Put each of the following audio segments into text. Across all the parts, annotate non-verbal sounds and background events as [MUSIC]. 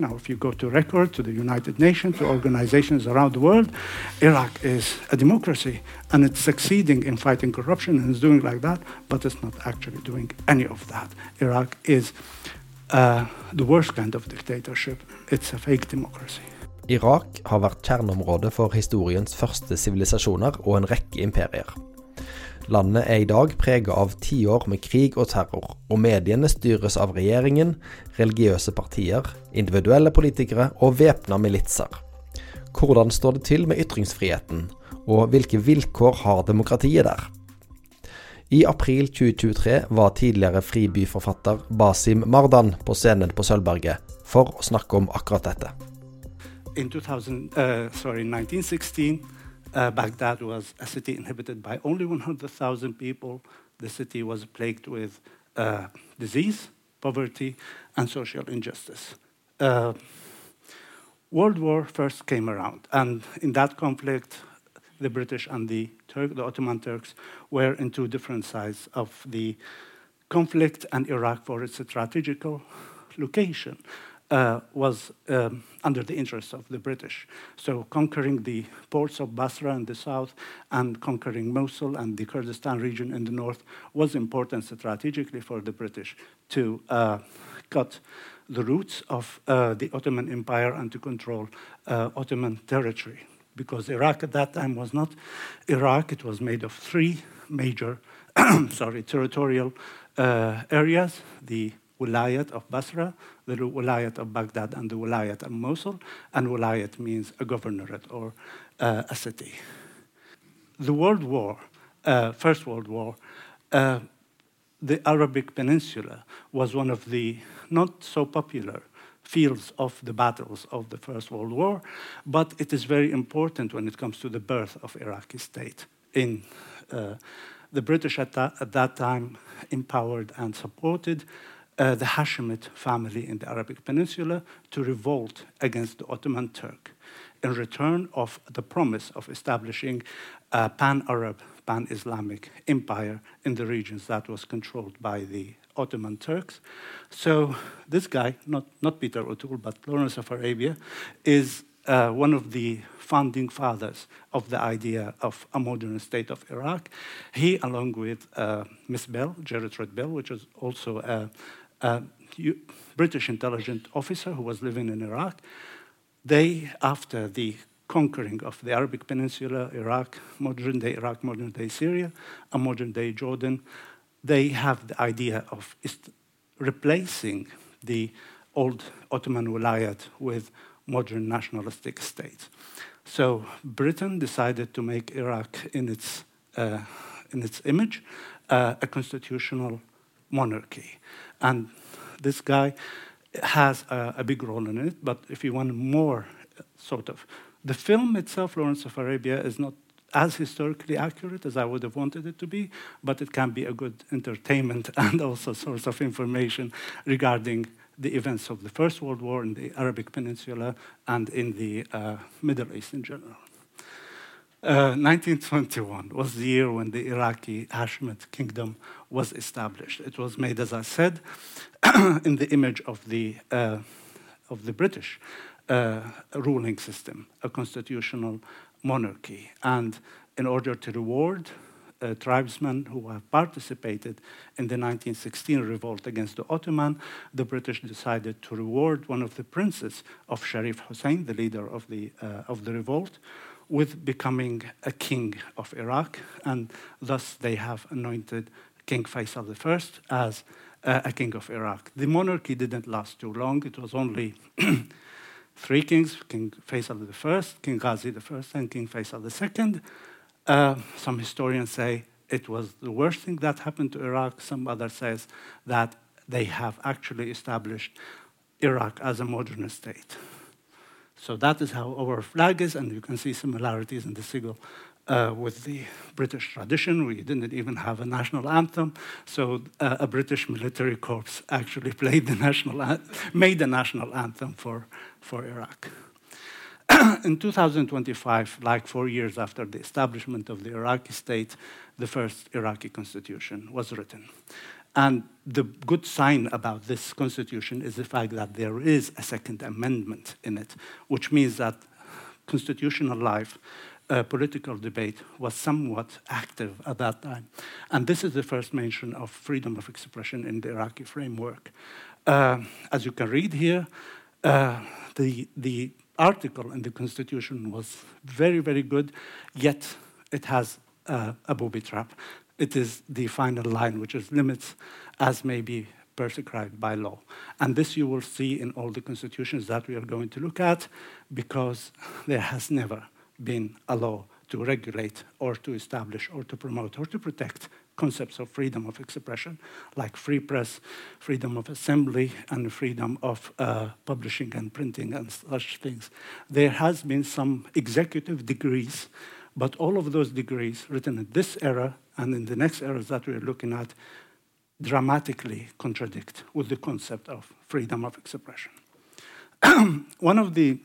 Now, if you go to record, to the United Nations, to organizations around the world, Iraq is a democracy and it's succeeding in fighting corruption and is doing like that, but it's not actually doing any of that. Iraq is uh, the worst kind of dictatorship. It's a fake democracy. Irak har vært kjerneområde for historiens første sivilisasjoner og en rekke. Landet er i dag preget av tiår med krig og terror, og mediene styres av regjeringen, religiøse partier, individuelle politikere og væpna militser. Hvordan står det til med ytringsfriheten, og hvilke vilkår har demokratiet der? I april 2023 var tidligere fribyforfatter Basim Mardan på scenen på Sølvberget for å snakke om akkurat dette. In 2000, uh, sorry, 1916, uh, Baghdad was a city inhabited by only 100,000 people. The city was plagued with uh, disease, poverty, and social injustice. Uh, World War first came around, and in that conflict, the British and the, Turk, the Ottoman Turks were in two different sides of the conflict, and Iraq, for its strategical location, uh, was um, under the interest of the British. So conquering the ports of Basra in the south and conquering Mosul and the Kurdistan region in the north was important strategically for the British to uh, cut the roots of uh, the Ottoman Empire and to control uh, Ottoman territory. Because Iraq at that time was not Iraq, it was made of three major [CLEARS THROAT] sorry, territorial uh, areas the Wilayat of Basra, the Wilayat of Baghdad, and the Wilayat of Mosul. And Wilayat means a governorate or uh, a city. The World War, uh, First World War, uh, the Arabic Peninsula was one of the not so popular fields of the battles of the First World War, but it is very important when it comes to the birth of Iraqi state. In uh, the British at at that time empowered and supported uh, the Hashemite family in the Arabic Peninsula to revolt against the Ottoman Turk in return of the promise of establishing a pan-Arab, pan-Islamic empire in the regions that was controlled by the Ottoman Turks. So this guy, not, not Peter O'Toole, but Lawrence of Arabia, is uh, one of the founding fathers of the idea of a modern state of Iraq. He, along with uh, Miss Bell, Gertrude Bell, which is also a a British intelligence officer who was living in Iraq. They, after the conquering of the Arabic Peninsula, Iraq, modern day Iraq, modern day Syria, and modern day Jordan, they have the idea of replacing the old Ottoman Wilayat with modern nationalistic states. So Britain decided to make Iraq in its, uh, in its image uh, a constitutional monarchy. And this guy has a, a, big role in it. But if you want more, sort of, the film itself, Lawrence of Arabia, is not as historically accurate as I would have wanted it to be, but it can be a good entertainment [LAUGHS] and also source of information regarding the events of the First World War in the Arabic Peninsula and in the uh, Middle East in general. 1921 uh, was the year when the Iraqi Hashemite kingdom was established. It was made, as I said, [CLEARS THROAT] in the image of the, uh, of the British uh, ruling system, a constitutional monarchy. And in order to reward uh, tribesmen who have participated in the 1916 revolt against the Ottoman, the British decided to reward one of the princes of Sharif Hussein, the leader of the, uh, of the revolt, with becoming a king of Iraq, and thus they have anointed King Faisal I as uh, a king of Iraq. The monarchy didn't last too long. It was only [CLEARS THROAT] three kings, King Faisal I, King Ghazi I, and King Faisal II. Uh, some historians say it was the worst thing that happened to Iraq. Some others says that they have actually established Iraq as a modern state. So that is how our flag is, and you can see similarities in the sigil uh, with the British tradition. We didn't even have a national anthem, so uh, a British military corps actually [LAUGHS] played the national, made the national anthem for, for Iraq. [CLEARS THROAT] in 2025, like four years after the establishment of the Iraqi state, the first Iraqi constitution was written. And the good sign about this constitution is the fact that there is a second amendment in it, which means that constitutional life, uh, political debate was somewhat active at that time. And this is the first mention of freedom of expression in the Iraqi framework. Uh, as you can read here, uh, the, the article in the Constitution was very, very good, yet it has uh, a booby trap. It is the final line, which is limits as may be prescribed by law. And this you will see in all the constitutions that we are going to look at, because there has never been a law to regulate or to establish or to promote or to protect concepts of freedom of expression, like free press, freedom of assembly, and freedom of uh, publishing and printing and such things. There has been some executive degrees, but all of those degrees written in this era and in the next eras that we're looking at dramatically contradict with the concept of freedom of expression. [CLEARS THROAT] One of the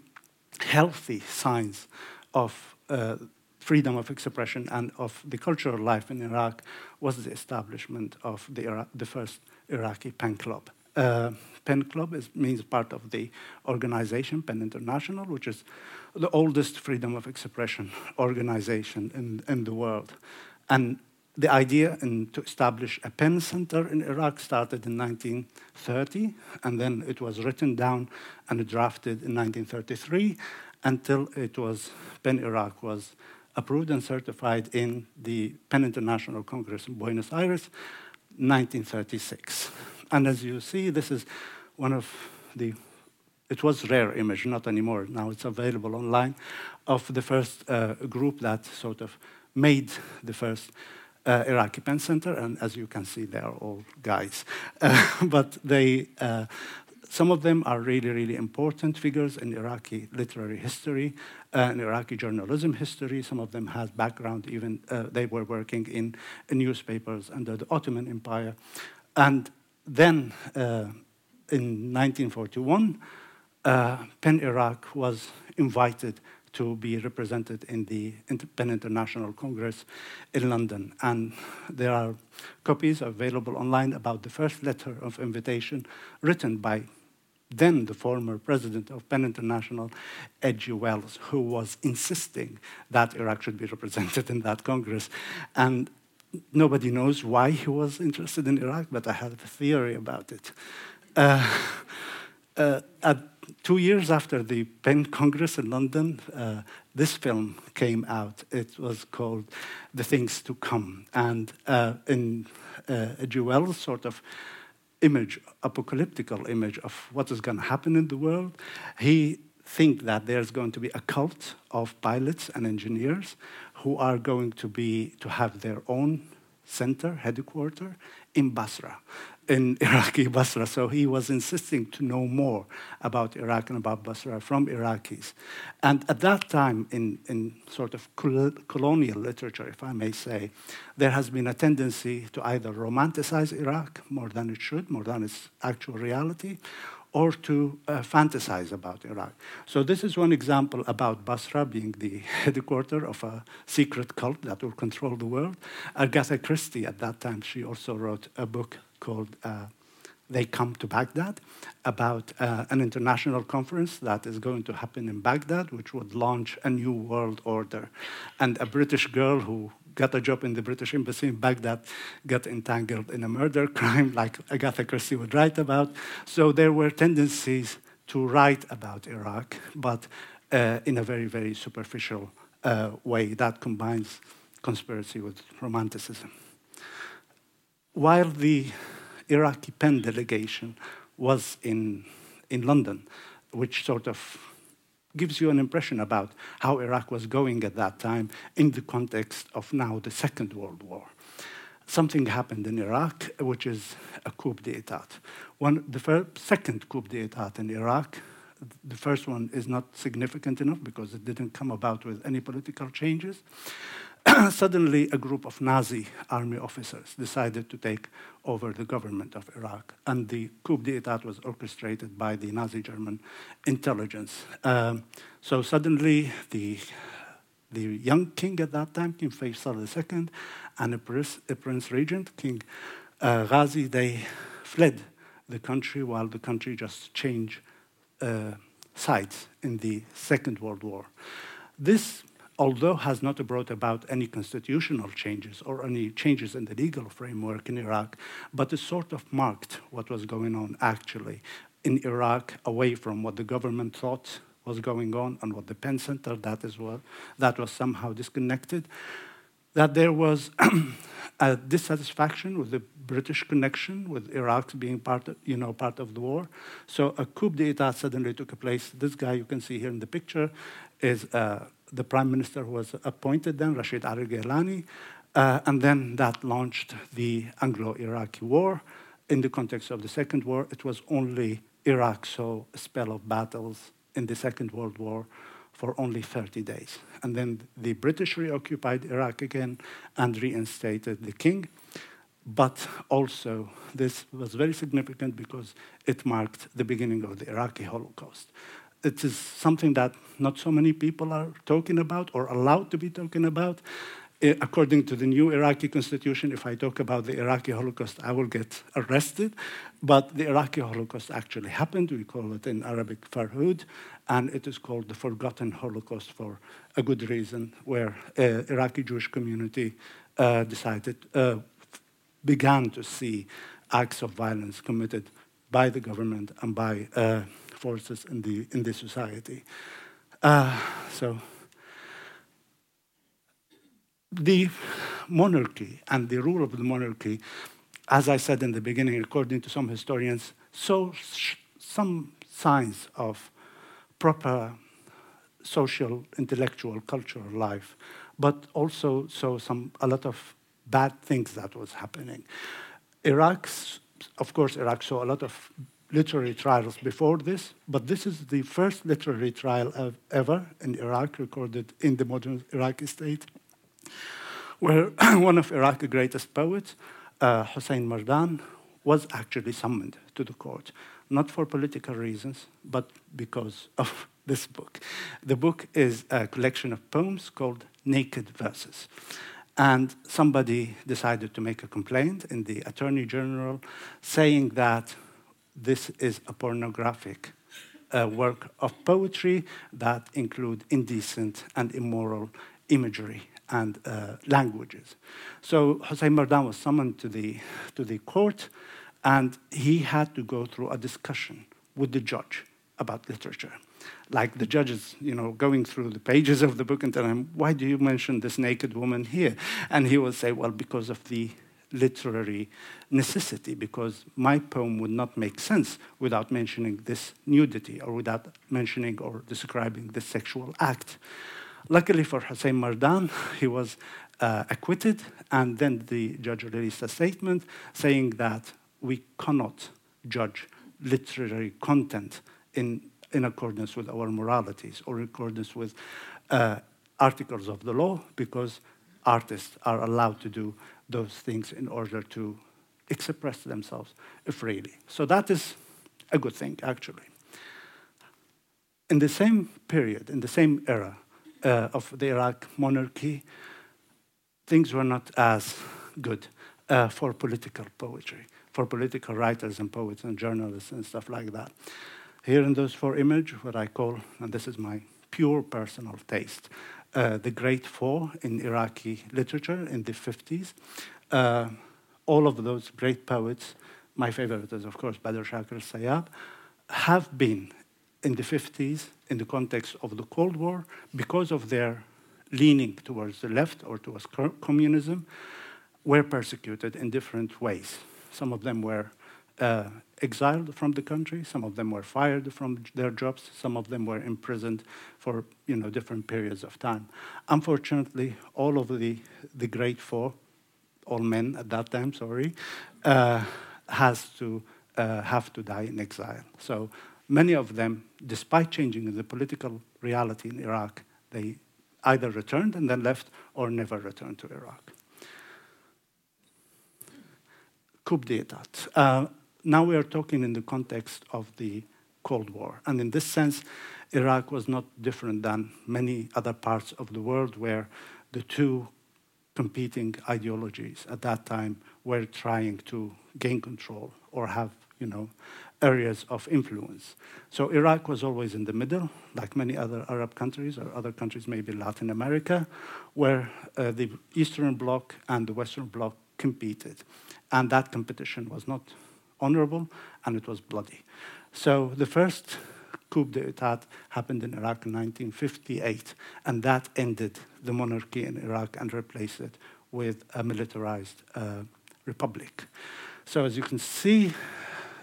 healthy signs of uh, freedom of expression and of the cultural life in Iraq was the establishment of the, Iraq, the first Iraqi pen club. Uh, pen club means part of the organization, PEN International, which is the oldest freedom of expression organization in, in the world. And the idea in, to establish a pen center in Iraq started in 1930, and then it was written down and drafted in 1933 until it was PEN Iraq was approved and certified in the PEN International Congress in Buenos Aires, 1936. And as you see, this is one of the it was rare image, not anymore. Now it's available online, of the first uh, group that sort of made the first uh, Iraqi Pen Center, and as you can see, they are all guys. Uh, [LAUGHS] but they, uh, some of them are really, really important figures in Iraqi literary history, uh, in Iraqi journalism history. Some of them had background, even uh, they were working in, in, newspapers under the Ottoman Empire. And then uh, in 1941, PEN Iraq was invited to be represented in the PEN International Congress in London. And there are copies available online about the first letter of invitation written by then the former president of PEN International, H.G. Wells, who was insisting that Iraq should be represented in that Congress. And nobody knows why he was interested in Iraq, but I have a theory about it. Uh, uh, at two years after the PEN Congress in London, uh, this film came out. It was called The Things to Come. And uh, in uh, a Jewel sort of image, apocalyptical image of what is going to happen in the world, he thinks that there's going to be a cult of pilots and engineers who are going to be to have their own center, headquarter in Basra in [LAUGHS] Iraqi Basra. So he was insisting to know more about Iraq and about Basra from Iraqis. And at that time, in, in sort of colonial literature, if I may say, there has been a tendency to either romanticize Iraq more than it should, more than its actual reality, or to uh, fantasize about Iraq. So this is one example about Basra being the [LAUGHS] headquarters of a secret cult that will control the world. Agatha Christie, at that time, she also wrote a book called uh, They Come to Baghdad about uh, an international conference that is going to happen in Baghdad, which would launch a new world order. And a British girl who got a job in the British Embassy in Baghdad got entangled in a murder [LAUGHS] crime, like Agatha Christie would write about. So there were tendencies to write about Iraq, but uh, in a very, very superficial uh, way that combines conspiracy with romanticism while the Iraqi PEN delegation was in, in London, which sort of gives you an impression about how Iraq was going at that time in the context of now the Second World War. Something happened in Iraq, which is a coup d'etat. One, the first, second coup d'etat in Iraq, the first one is not significant enough because it didn't come about with any political changes. [CLEARS THROAT] suddenly a group of Nazi army officers decided to take over the government of Iraq. And the coup d'etat was orchestrated by the Nazi German intelligence. Um, so suddenly the, the young king at that time, King Faisal II, and a prince, a prince regent, King uh, Ghazi, they fled the country while the country just changed uh, sides in the Second World War. This, although has not brought about any constitutional changes or any changes in the legal framework in Iraq, but it sort of marked what was going on actually in Iraq away from what the government thought was going on and what the PEN Center, that is well, that was somehow disconnected. That there was [CLEARS THROAT] a dissatisfaction with the British connection, with Iraq being part of, you know, part of the war. So a coup d'etat suddenly took place. This guy you can see here in the picture is uh, the prime minister who was appointed then, Rashid Ali Gailani. Uh, and then that launched the Anglo-Iraqi war. In the context of the Second War, it was only Iraq saw a spell of battles in the Second World War for only 30 days. And then the British reoccupied Iraq again and reinstated the king. But also, this was very significant because it marked the beginning of the Iraqi Holocaust. It is something that not so many people are talking about or allowed to be talking about. Eh, according to the new Iraqi constitution, if I talk about the Iraqi Holocaust, I will get arrested. But the Iraqi Holocaust actually happened. We call it in Arabic Farhud, and it is called the Forgotten Holocaust for a good reason, where uh, Iraqi Jewish community uh, decided, uh, began to see acts of violence committed by the government and by uh, forces in the in the society. Uh, so the monarchy and the rule of the monarchy, as I said in the beginning, according to some historians, show some signs of proper social, intellectual, cultural life, but also saw some a lot of bad things that was happening. Iraq's, of course, Iraq saw a lot of literary trials before this, but this is the first literary trial ever in Iraq recorded in the modern Iraqi state where [CLEARS THROAT] one of Iraq's greatest poets, uh, Hussein Mardan, was actually summoned to the court, not for political reasons, but because of [LAUGHS] this book. The book is a collection of poems called Naked Verses. And somebody decided to make a complaint in the Attorney General saying that this is a pornographic uh, work of poetry that include indecent and immoral imagery and uh, languages. So Hossein Mardan was summoned to the, to the court, and he had to go through a discussion with the judge about literature. Like the judges, you know, going through the pages of the book and telling him, why do you mention this naked woman here? And he would say, well, because of the literary necessity, because my poem would not make sense without mentioning this nudity or without mentioning or describing this sexual act. Luckily for Hussein Mardan, [LAUGHS] he was uh, acquitted, and then the judge released a statement saying that we cannot judge literary content in, in accordance with our moralities or in accordance with uh, articles of the law because artists are allowed to do those things in order to express themselves freely. So that is a good thing, actually. In the same period, in the same era, uh, of the Iraq monarchy, things were not as good uh, for political poetry, for political writers and poets and journalists and stuff like that. Here in those four images, what I call, and this is my pure personal taste, uh, the Great Four in Iraqi literature in the 50s. Uh, all of those great poets, my favorite is, of course, Badr Shah Sayab, have been in the 50s, in the context of the Cold War, because of their leaning towards the left or towards communism, were persecuted in different ways. Some of them were uh, exiled from the country, some of them were fired from their jobs, some of them were imprisoned for you know, different periods of time. Unfortunately, all of the, the great four, all men at that time, sorry, uh, has to uh, have to die in exile. So Many of them, despite changing the political reality in Iraq, they either returned and then left or never returned to Iraq. Coup d'etat. Uh, now we are talking in the context of the Cold War. And in this sense, Iraq was not different than many other parts of the world where the two competing ideologies at that time were trying to gain control or have, you know, areas of influence. So Iraq was always in the middle, like many other Arab countries or other countries, maybe Latin America, where uh, the Eastern Bloc and the Western Bloc competed. And that competition was not honorable and it was bloody. So the first coup d'etat happened in Iraq in 1958, and that ended the monarchy in Iraq and replaced it with a militarized uh, republic. So as you can see,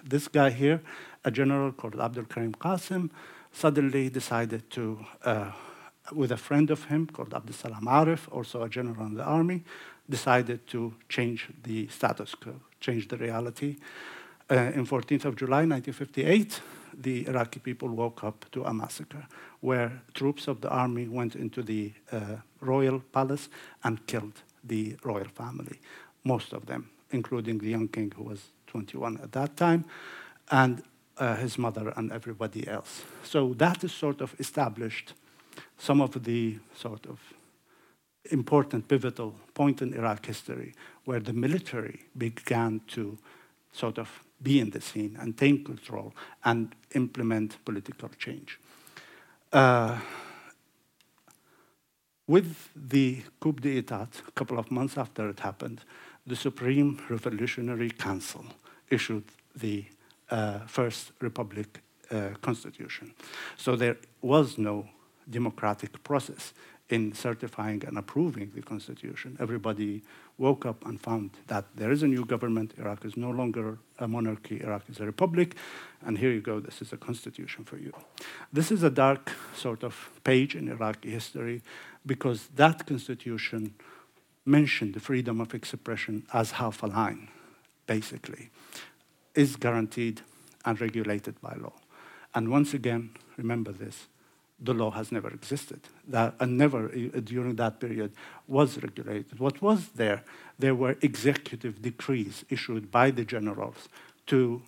this guy here, a general called Abdul Karim Qasim, suddenly decided to, uh, with a friend of him called Abdul Salam Arif, also a general in the army, decided to change the status quo, change the reality. Uh, in 14th of July 1958, the Iraqi people woke up to a massacre where troops of the army went into the uh, royal palace and killed the royal family, most of them, including the young king who was 21 at that time, and uh, his mother and everybody else. So that is sort of established some of the sort of important pivotal point in Iraq history where the military began to sort of be in the scene and take control and implement political change. Uh, with the coup d'etat, a couple of months after it happened, the Supreme Revolutionary Council issued the uh, First Republic uh, Constitution. So there was no democratic process in certifying and approving the Constitution. Everybody woke up and found that there is a new government. Iraq is no longer a monarchy, Iraq is a republic, and here you go, this is a constitution for you. This is a dark sort of page in Iraqi history because that constitution mentioned the freedom of expression as half a line, basically, is guaranteed and regulated by law. And once again, remember this the law has never existed. That, and never uh, during that period was regulated. What was there? There were executive decrees issued by the generals to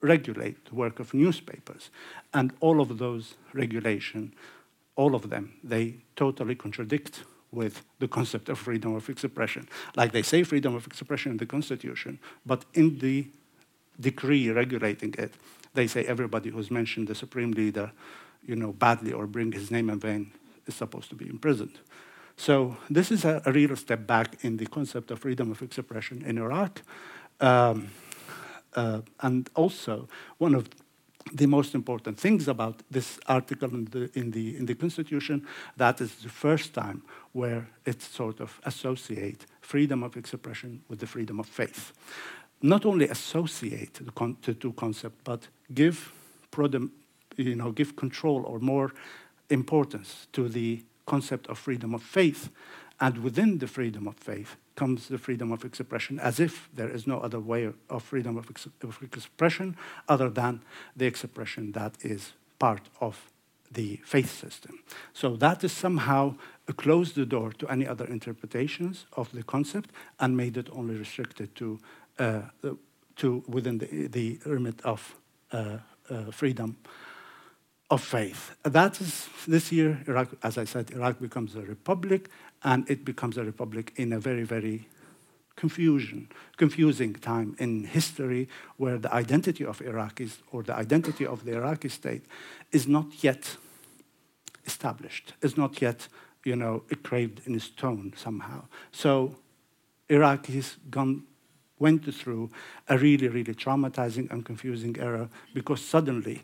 regulate the work of newspapers. And all of those regulation, all of them, they totally contradict with the concept of freedom of expression. Like they say freedom of expression in the Constitution, but in the decree regulating it, they say everybody who's mentioned the supreme leader you know, badly or bring his name in vain is supposed to be imprisoned. So this is a, a real step back in the concept of freedom of expression in Iraq. Um, uh, and also, one of the most important things about this article in the, in the, in the Constitution, that is the first time where it sort of associate freedom of expression with the freedom of faith. Not only associate the, con- the two concepts, but give you know, give control or more importance to the concept of freedom of faith. And within the freedom of faith comes the freedom of expression, as if there is no other way of freedom of, ex of expression other than the expression that is part of the faith system. So that is somehow closed the door to any other interpretations of the concept and made it only restricted to, uh, to within the, the remit of uh, uh, freedom of faith. That is, this year, Iraq, as I said, Iraq becomes a republic, and it becomes a republic in a very, very confusion, confusing time in history where the identity of Iraqis or the identity of the Iraqi state is not yet established, is not yet, you know, engraved in stone somehow. So Iraqis gone, went through a really, really traumatizing and confusing era because suddenly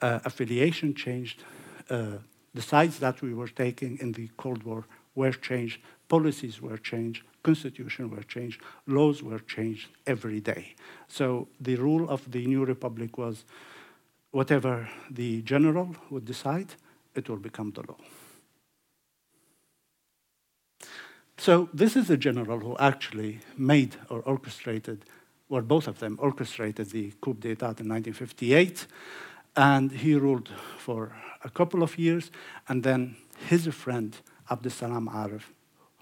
uh, affiliation changed, uh, the sides that we were taking in the Cold War were changed, policies were changed, constitution were changed, laws were changed every day. So the rule of the new republic was whatever the general would decide, it will become the law. So this is the general who actually made or orchestrated, well, both of them orchestrated the coup d'etat in 1958. And he ruled for a couple of years, and then his friend, Abdus Arif,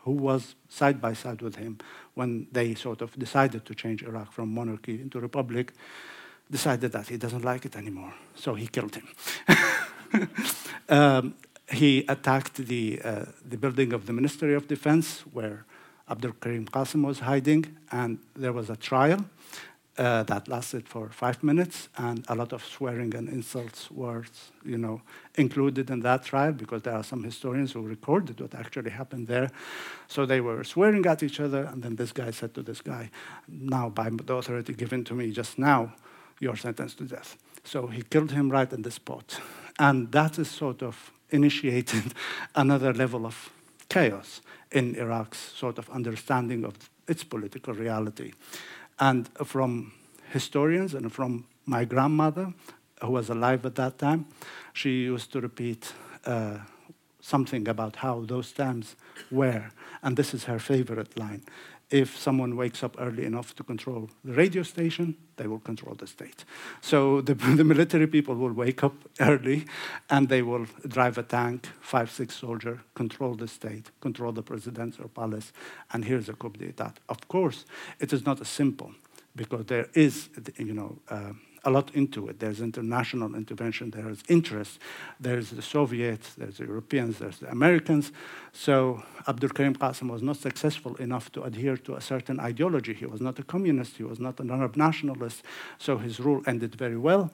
who was side by side with him when they sort of decided to change Iraq from monarchy into republic, decided that he doesn't like it anymore. So he killed him. [LAUGHS] um, he attacked the, uh, the building of the Ministry of Defense, where Abdul Karim Qasim was hiding, and there was a trial uh, that lasted for five minutes, and a lot of swearing and insults were, you know, included in that trial because there are some historians who recorded what actually happened there. So they were swearing at each other, and then this guy said to this guy, "Now, by the authority given to me just now, you're sentenced to death." So he killed him right on the spot, and that is sort of initiated [LAUGHS] another level of chaos in Iraq's sort of understanding of its political reality. And from historians and from my grandmother, who was alive at that time, she used to repeat uh, something about how those times were. And this is her favorite line if someone wakes up early enough to control the radio station, they will control the state. So the, [LAUGHS] the, military people will wake up early and they will drive a tank, five, six soldier, control the state, control the presidential palace, and here's a coup d'etat. Of course, it is not as simple because there is, you know, uh, a lot into it. There's international intervention, there is interest, there's the Soviets, there's the Europeans, there's the Americans. So Abdul Karim Qasim was not successful enough to adhere to a certain ideology. He was not a communist, he was not an Arab nationalist, so his rule ended very well.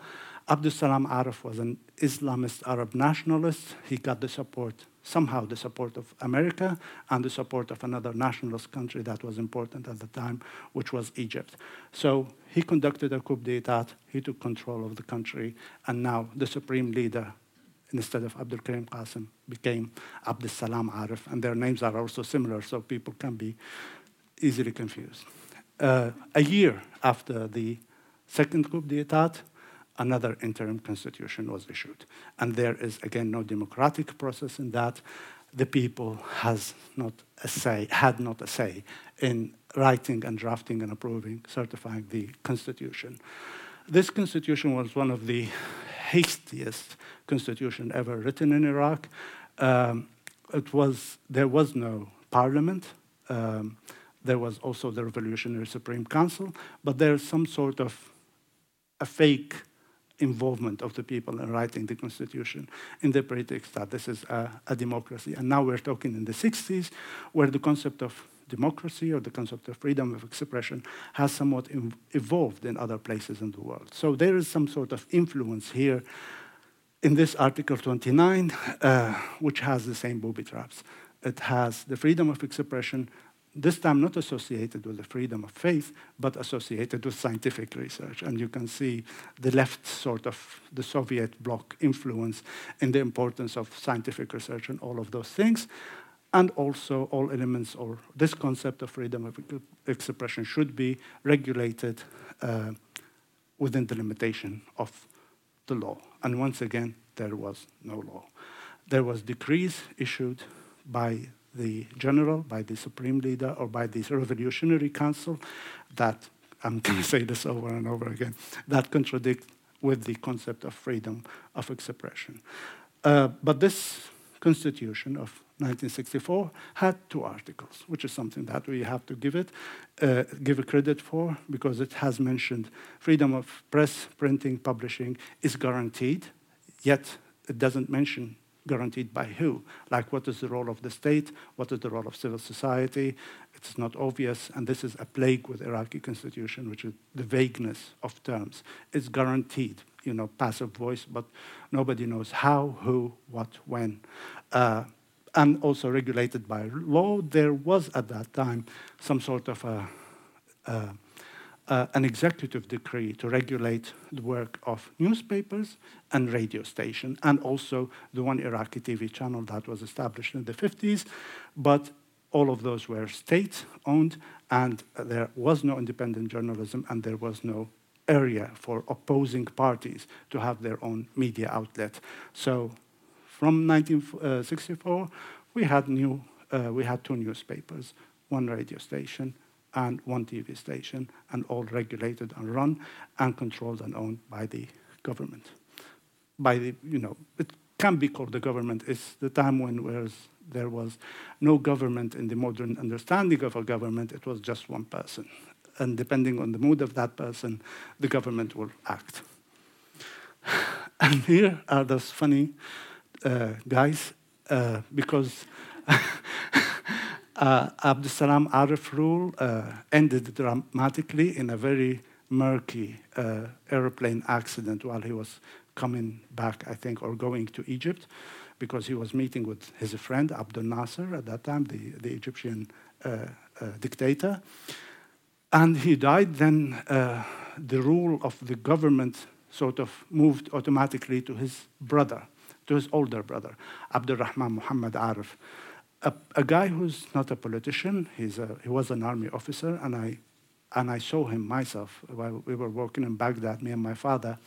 Abdul Salam Arif was an Islamist Arab nationalist. He got the support somehow the support of America and the support of another nationalist country that was important at the time, which was Egypt. So he conducted a coup d'etat, he took control of the country, and now the supreme leader, instead of Abdul Karim Qasim, became Abdul Salam Arif, and their names are also similar, so people can be easily confused. Uh, a year after the second coup d'etat, another interim constitution was issued. And there is, again, no democratic process in that. The people has not a say, had not a say in writing and drafting and approving, certifying the constitution. This constitution was one of the hastiest constitution ever written in Iraq. Um, it was, there was no parliament. Um, there was also the Revolutionary Supreme Council, but there's some sort of a fake involvement of the people in writing the constitution in the pretext that this is a, a, democracy. And now we're talking in the 60s, where the concept of democracy or the concept of freedom of expression has somewhat evolved in other places in the world. So there is some sort of influence here in this Article 29, uh, which has the same booby traps. It has the freedom of expression this time not associated with the freedom of faith, but associated with scientific research. And you can see the left sort of the Soviet bloc influence in the importance of scientific research and all of those things. And also, all elements or this concept of freedom of expression should be regulated uh, within the limitation of the law. And once again, there was no law. There was decrees issued by the general, by the supreme leader, or by the revolutionary council that, I'm going [LAUGHS] to say this over and over again, that contradict with the concept of freedom of expression. Uh, but this constitution of 1964 had two articles, which is something that we have to give it, uh, give a credit for, because it has mentioned freedom of press, printing, publishing is guaranteed, yet it doesn't mention guaranteed by who? Like, what is the role of the state? What is the role of civil society? It's not obvious, and this is a plague with Iraqi constitution, which is the vagueness of terms. It's guaranteed, you know, passive voice, but nobody knows how, who, what, when. Uh, and also regulated by law. There was at that time some sort of a, a uh, an executive decree to regulate the work of newspapers and radio station, and also the one Iraqi TV channel that was established in the 50s. But all of those were state-owned, and there was no independent journalism, and there was no area for opposing parties to have their own media outlet. So, from 1964, we had new, uh, we had two newspapers, one radio station, and one TV station, and all regulated and run and controlled and owned by the government. By the, you know, it can be called the government. It's the time when there was no government in the modern understanding of a government, it was just one person. And depending on the mood of that person, the government will act. [SIGHS] And here are those funny uh, guys, uh, because [LAUGHS] uh, Abdus Salam Arif rule uh, ended dramatically in a very murky uh, airplane accident while he was coming back, I think, or going to Egypt, because he was meeting with his friend Abdel Nasser at that time, the, the Egyptian uh, uh, dictator. And he died. Then uh, the rule of the government sort of moved automatically to his brother, to his older brother, Abdul Rahman Muhammad Arif. A, a, guy who's not a politician, he's a, he was an army officer, and I, and I saw him myself while we were working in Baghdad, me and my father.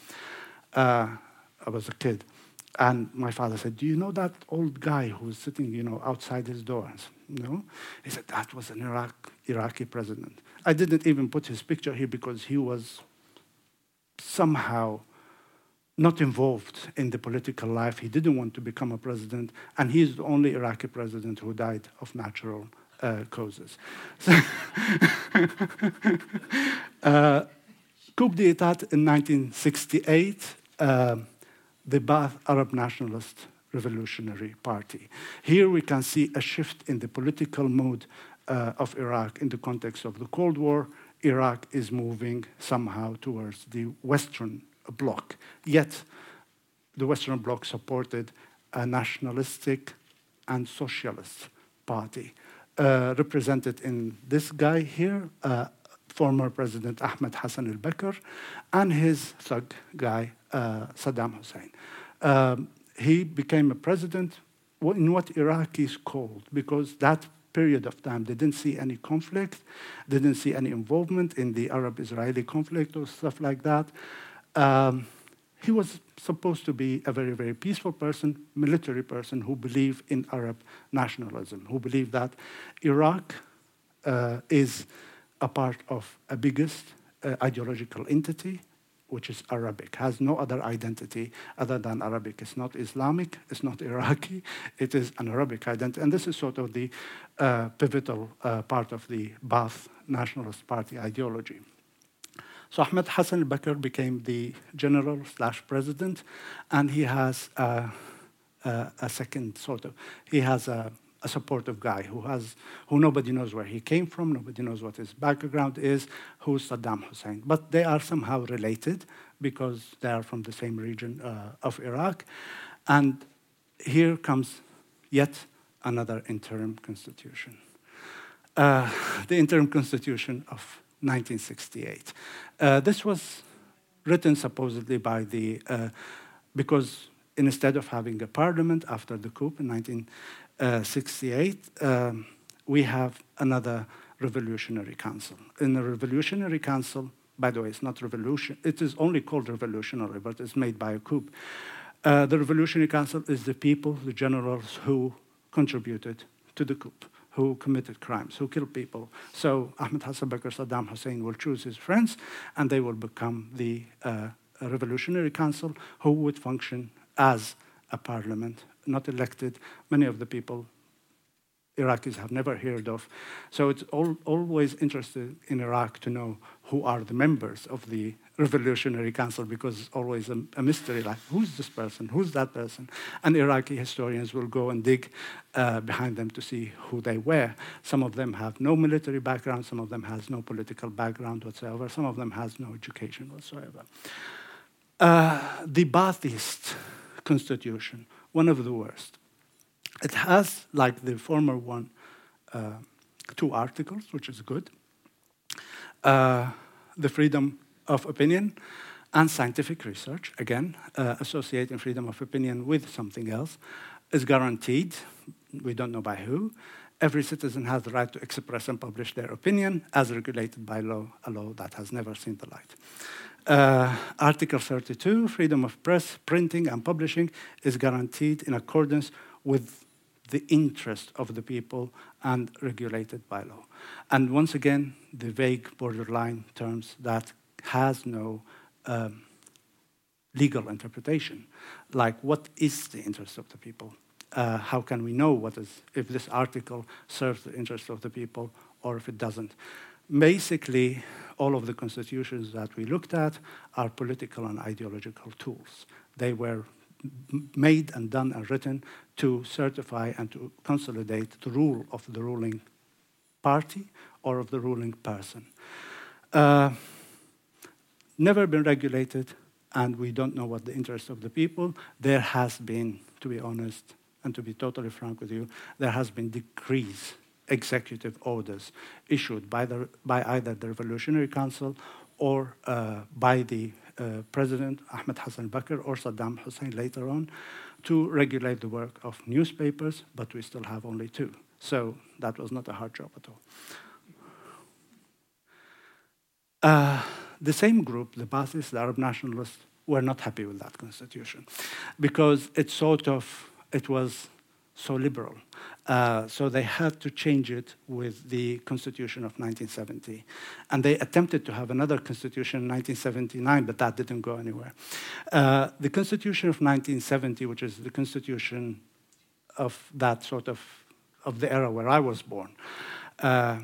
Uh, I was a kid. And my father said, Do you know that old guy who's sitting, you know, outside his door? No. He said, That was an Iraq, Iraqi president. I didn't even put his picture here because he was somehow not involved in the political life. He didn't want to become a president, and he's the only Iraqi president who died of natural uh, causes. [LAUGHS] uh, coup d'etat in 1968, uh, the Ba'ath Arab Nationalist Revolutionary Party. Here we can see a shift in the political mood uh, of Iraq in the context of the Cold War. Iraq is moving somehow towards the Western bloc. Yet, the Western bloc supported a nationalistic and socialist party, uh, represented in this guy here, uh, former President Ahmed Hassan al Bakr, and his thug guy, uh, Saddam Hussein. Um, he became a president in what Iraqis called, because that period of time they didn't see any conflict, they didn't see any involvement in the Arab Israeli conflict or stuff like that. Um, he was supposed to be a very, very peaceful person, military person who believed in Arab nationalism, who believed that Iraq uh, is a part of a biggest uh, ideological entity, which is Arabic, has no other identity other than Arabic. It's not Islamic, it's not [LAUGHS] Iraqi, it is an Arabic identity. And this is sort of the uh, pivotal uh, part of the Ba'ath Nationalist Party ideology. So Ahmed Hassan al-Bakr became the general slash president, and he has uh, a second sort of, he has a, a supportive guy who has, who nobody knows where he came from, nobody knows what his background is, who's Saddam Hussein. But they are somehow related because they are from the same region uh, of Iraq. And here comes yet another interim constitution. Uh, [LAUGHS] the interim constitution of 1968. Uh, this was written supposedly by the, uh, because instead of having a parliament after the coup in 1968, um, we have another revolutionary council. In the revolutionary council, by the way, it's not revolution, it is only called revolutionary, but it's made by a coup. Uh, the revolutionary council is the people, the generals who contributed to the coup who committed crimes, who killed people. So Ahmed Hassan Bakr Saddam Hussein will choose his friends, and they will become the uh, Revolutionary Council, who would function as a parliament, not elected. Many of the people Iraqis have never heard of. So it's all, always interesting in Iraq to know who are the members of the Revolutionary Council because it's always a, a, mystery like who's this person, who's that person? And Iraqi historians will go and dig uh, behind them to see who they were. Some of them have no military background, some of them has no political background whatsoever, some of them has no education whatsoever. Uh, the Ba'athist constitution, one of the worst. It has, like the former one, uh, two articles, which is good. Uh, the freedom of opinion and scientific research, again, uh, associating freedom of opinion with something else, is guaranteed. We don't know by who. Every citizen has the right to express and publish their opinion as regulated by law, a law that has never seen the light. Uh, Article 32, freedom of press, printing, and publishing, is guaranteed in accordance with the interest of the people and regulated by law. And once again, the vague borderline terms that has no um, legal interpretation. Like, what is the interest of the people? Uh, how can we know what is, if this article serves the interest of the people or if it doesn't? Basically, all of the constitutions that we looked at are political and ideological tools. They were made and done and written to certify and to consolidate the rule of the ruling party or of the ruling person. Uh, never been regulated, and we don't know what the interest of the people. There has been, to be honest, and to be totally frank with you, there has been decrees, executive orders issued by, the, by either the Revolutionary Council or uh, by the President Ahmed Hassan Bakr or Saddam Hussein later on to regulate the work of newspapers, but we still have only two. So that was not a hard job at all. Uh, the same group, the Ba'athists, the Arab nationalists, were not happy with that constitution because it sort of it was so liberal. Uh, so they had to change it with the Constitution of 1970. And they attempted to have another Constitution in 1979, but that didn't go anywhere. Uh, the Constitution of 1970, which is the Constitution of that sort of, of the era where I was born, uh,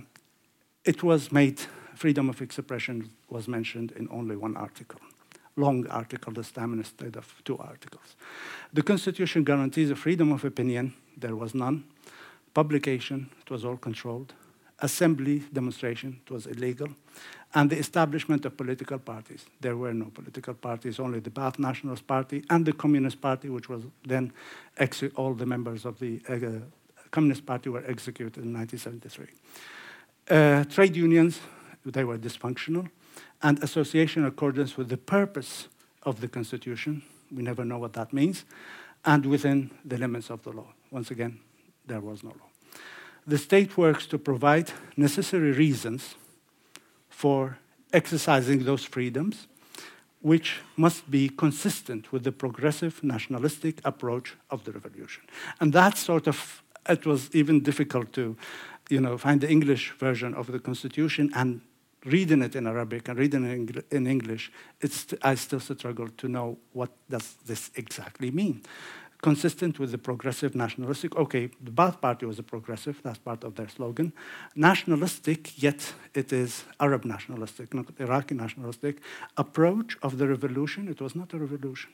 it was made, freedom of expression was mentioned in only one article long article this time instead of two articles. The Constitution guarantees a freedom of opinion. There was none. Publication, it was all controlled. Assembly, demonstration, it was illegal. And the establishment of political parties. There were no political parties, only the Ba'ath Nationalist Party and the Communist Party, which was then all the members of the uh, Communist Party were executed in 1973. Uh, trade unions, they were dysfunctional and association in accordance with the purpose of the Constitution. We never know what that means, and within the limits of the law. Once again, there was no law. The state works to provide necessary reasons for exercising those freedoms, which must be consistent with the progressive nationalistic approach of the revolution. And that sort of, it was even difficult to you know, find the English version of the Constitution and reading it in Arabic and reading it in English, it's, I still struggle to know what does this exactly mean. Consistent with the progressive nationalistic, okay, the Ba'ath Party was a progressive, that's part of their slogan. Nationalistic, yet it is Arab nationalistic, not Iraqi nationalistic approach of the revolution. It was not a revolution.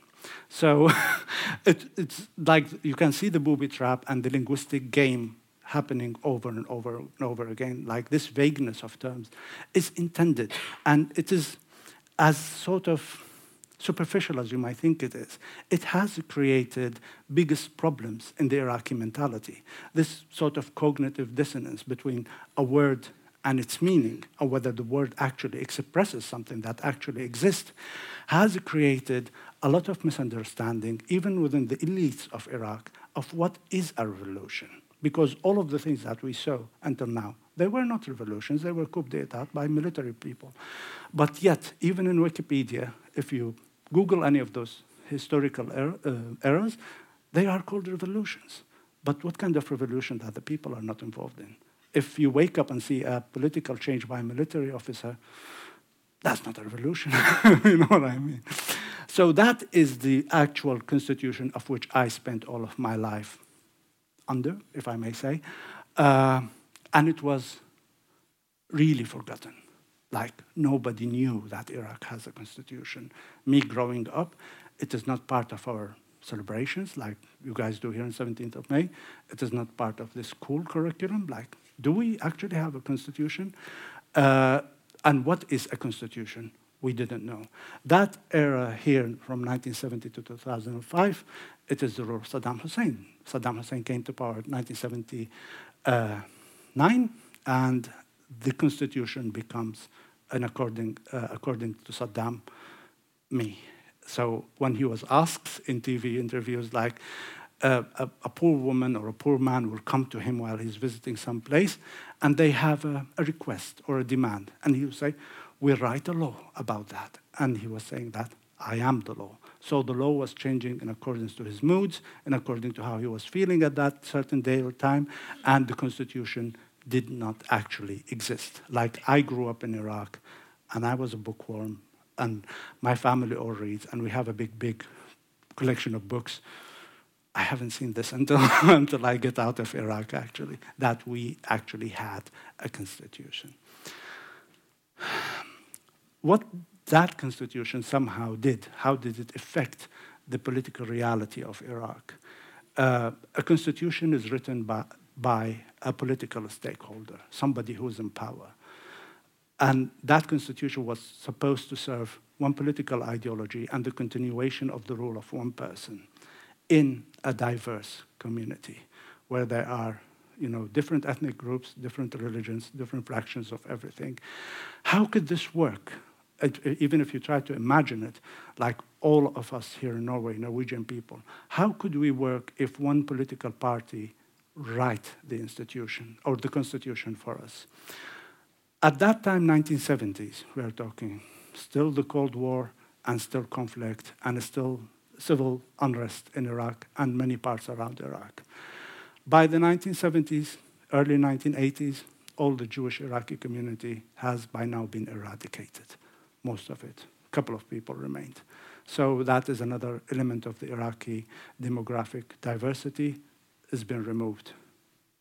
So [LAUGHS] it, it's like you can see the booby trap and the linguistic game happening over and over and over again, like this vagueness of terms, is intended. And it is as sort of superficial as you might think it is. It has created biggest problems in the Iraqi mentality. This sort of cognitive dissonance between a word and its meaning, or whether the word actually expresses something that actually exists, has created a lot of misunderstanding, even within the elites of Iraq, of what is a revolution because all of the things that we saw until now, they were not revolutions, they were coup d'etat by military people. But yet, even in Wikipedia, if you Google any of those historical er uh, eras, they are called revolutions. But what kind of revolution that the people are not involved in? If you wake up and see a political change by a military officer, that's not a revolution. [LAUGHS] you know what I mean? So that is the actual constitution of which I spent all of my life under, if I may say. Uh, and it was really forgotten. Like nobody knew that Iraq has a constitution. Me growing up, it is not part of our celebrations like you guys do here on 17th of May. It is not part of the school curriculum. Like, do we actually have a constitution? Uh, and what is a constitution? We didn't know. That era here from 1970 to 2005 it is the rule of Saddam Hussein. Saddam Hussein came to power in 1979, and the constitution becomes an according, uh, according to Saddam, me. So when he was asked in TV interviews, like uh, a, a, poor woman or a poor man will come to him while he's visiting some place, and they have a, a request or a demand, and he would say, "We write a law about that." And he was saying that I am the law. So the law was changing in accordance to his moods and according to how he was feeling at that certain day or time, and the constitution did not actually exist. Like I grew up in Iraq, and I was a bookworm, and my family all reads, and we have a big, big collection of books. I haven't seen this [LAUGHS] until, until I get out of Iraq, actually, that we actually had a constitution. [SIGHS] What that constitution somehow did. How did it affect the political reality of Iraq? Uh, a constitution is written by, by a political stakeholder, somebody who's in power. And that constitution was supposed to serve one political ideology and the continuation of the rule of one person in a diverse community where there are you know, different ethnic groups, different religions, different fractions of everything. How could this work? Even if you try to imagine it, like all of us here in Norway, Norwegian people, how could we work if one political party write the institution or the constitution for us? At that time, 1970s, we are talking, still the Cold War and still conflict and still civil unrest in Iraq and many parts around Iraq. By the 1970s, early 1980s, all the Jewish Iraqi community has by now been eradicated, most of it. A couple of people remained. So that is another element of the Iraqi demographic diversity has been removed.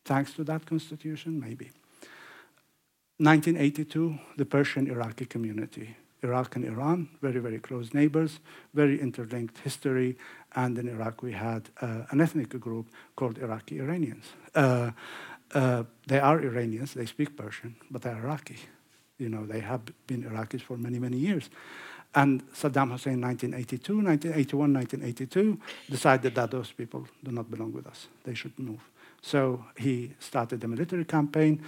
Thanks to that constitution, maybe. 1982, the Persian Iraqi community. Iraq and Iran, very, very close neighbors, very interlinked history. And in Iraq, we had uh, an ethnic group called Iraqi Iranians. Uh, uh, they are Iranians, they speak Persian, but they're Iraqi. You know, they have been Iraqis for many, many years. And Saddam Hussein, 1982, 1981, 1982, decided that those people do not belong with us. They should move. So he started a military campaign,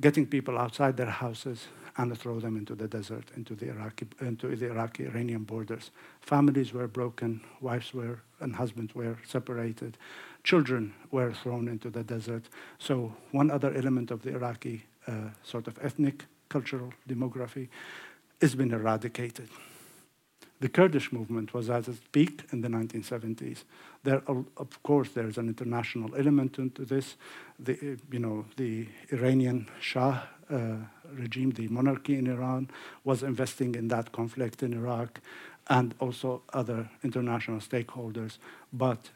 getting people outside their houses and throw them into the desert, into the Iraqi, into the Iraqi-Iranian borders. Families were broken, wives were and husbands were separated, children were thrown into the desert. So one other element of the Iraqi uh, sort of ethnic, cultural demography has been eradicated. The Kurdish movement was at its peak in the 1970s. There, of course, there's an international element into this. The, you know, the Iranian Shah uh, regime, the monarchy in Iran, was investing in that conflict in Iraq, and also other international stakeholders. But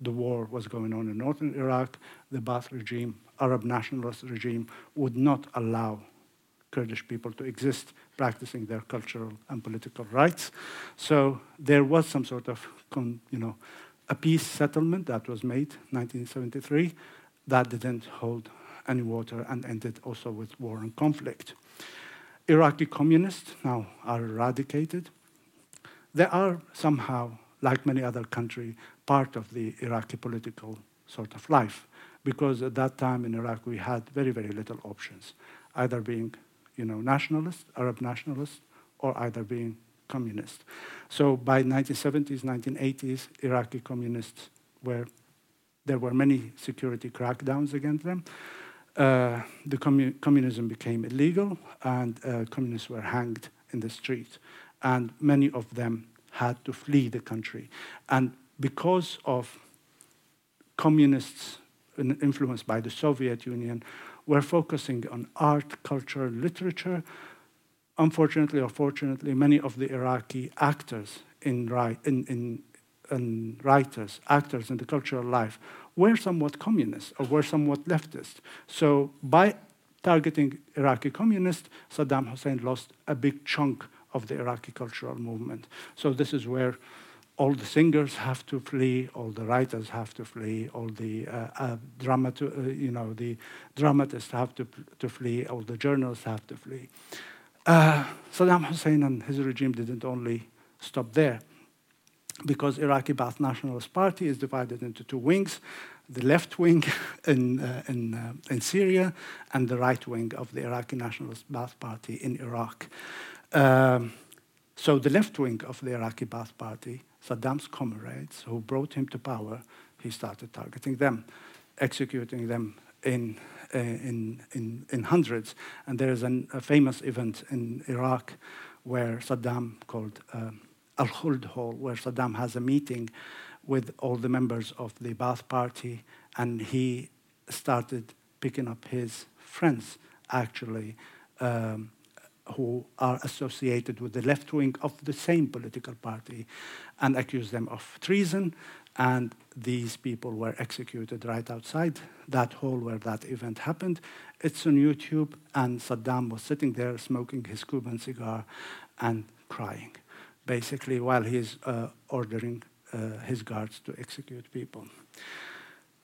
the war was going on in northern Iraq. The Ba'ath regime, Arab nationalist regime, would not allow Kurdish people to exist practicing their cultural and political rights. So there was some sort of, you know, a peace settlement that was made 1973 that didn't hold any water and ended also with war and conflict. Iraqi communists now are eradicated. They are somehow, like many other countries, part of the Iraqi political sort of life, because at that time in Iraq we had very, very little options, either being you know, nationalist, Arab nationalist, or either being communist. So by 1970s, 1980s, Iraqi communists were, there were many security crackdowns against them. Uh, the commu communism became illegal, and uh, communists were hanged in the street. And many of them had to flee the country. And because of communists influenced by the Soviet Union, we're focusing on art, culture, literature. Unfortunately or fortunately, many of the Iraqi actors in, in, in, in writers, actors in the cultural life were somewhat communist or were somewhat leftist. So by targeting Iraqi communists, Saddam Hussein lost a big chunk of the Iraqi cultural movement. So this is where all the singers have to flee, all the writers have to flee, all the uh, uh, uh, you know, the dramatists have to, to flee, all the journalists have to flee. Uh, Saddam Hussein and his regime didn't only stop there, because Iraqi Ba'ath Nationalist Party is divided into two wings, the left wing [LAUGHS] in, uh, in, uh, in Syria and the right wing of the Iraqi Nationalist Ba'ath Party in Iraq. Um, so the left wing of the Iraqi Ba'ath Party Saddam's comrades who brought him to power, he started targeting them, executing them in, uh, in, in, in, hundreds. And there is an, a famous event in Iraq where Saddam, called uh, Al Khuld Hall, where Saddam has a meeting with all the members of the Ba'ath Party, and he started picking up his friends, actually. Um, who are associated with the left wing of the same political party and accuse them of treason. And these people were executed right outside that hall where that event happened. It's on YouTube, and Saddam was sitting there smoking his Cuban cigar and crying, basically, while he's uh, ordering uh, his guards to execute people.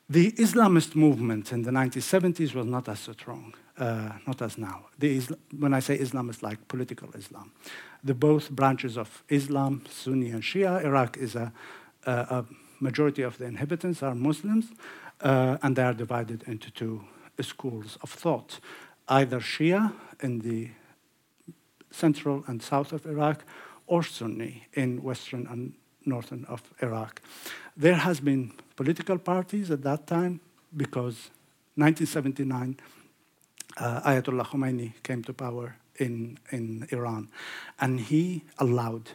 The Islamist movement in the 1970s was not as strong, uh, not as now. Isla- when I say Islam, it's like political Islam. The both branches of Islam, Sunni and Shia, Iraq is a, a, a majority of the inhabitants are Muslims, uh, and they are divided into two schools of thought either Shia in the central and south of Iraq, or Sunni in western and northern of Iraq. There has been political parties at that time because 1979 uh, Ayatollah Khomeini came to power in, in Iran and he allowed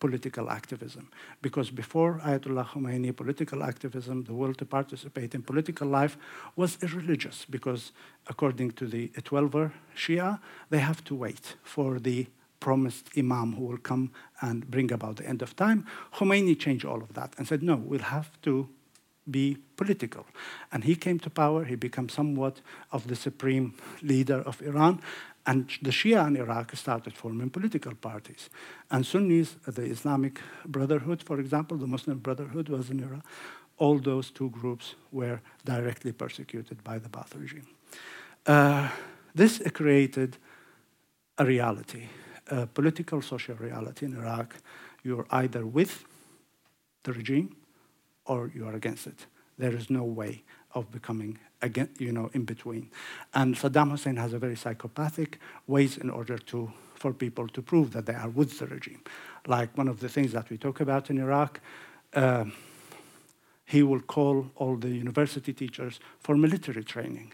political activism. Because before Ayatollah Khomeini, political activism, the will to participate in political life was irreligious because according to the 12er Shia, they have to wait for the promised imam who will come and bring about the end of time. Khomeini changed all of that and said, no, we'll have to be political. And he came to power, he became somewhat of the supreme leader of Iran, and the Shia in Iraq started forming political parties. And Sunnis, the Islamic Brotherhood, for example, the Muslim Brotherhood was in Iraq, all those two groups were directly persecuted by the Ba'ath regime. Uh, this created a reality, a political social reality in Iraq. You're either with the regime or you are against it. There is no way of becoming again, you know, in between. And Saddam Hussein has a very psychopathic ways in order to for people to prove that they are with the regime. Like one of the things that we talk about in Iraq, uh, he will call all the university teachers for military training.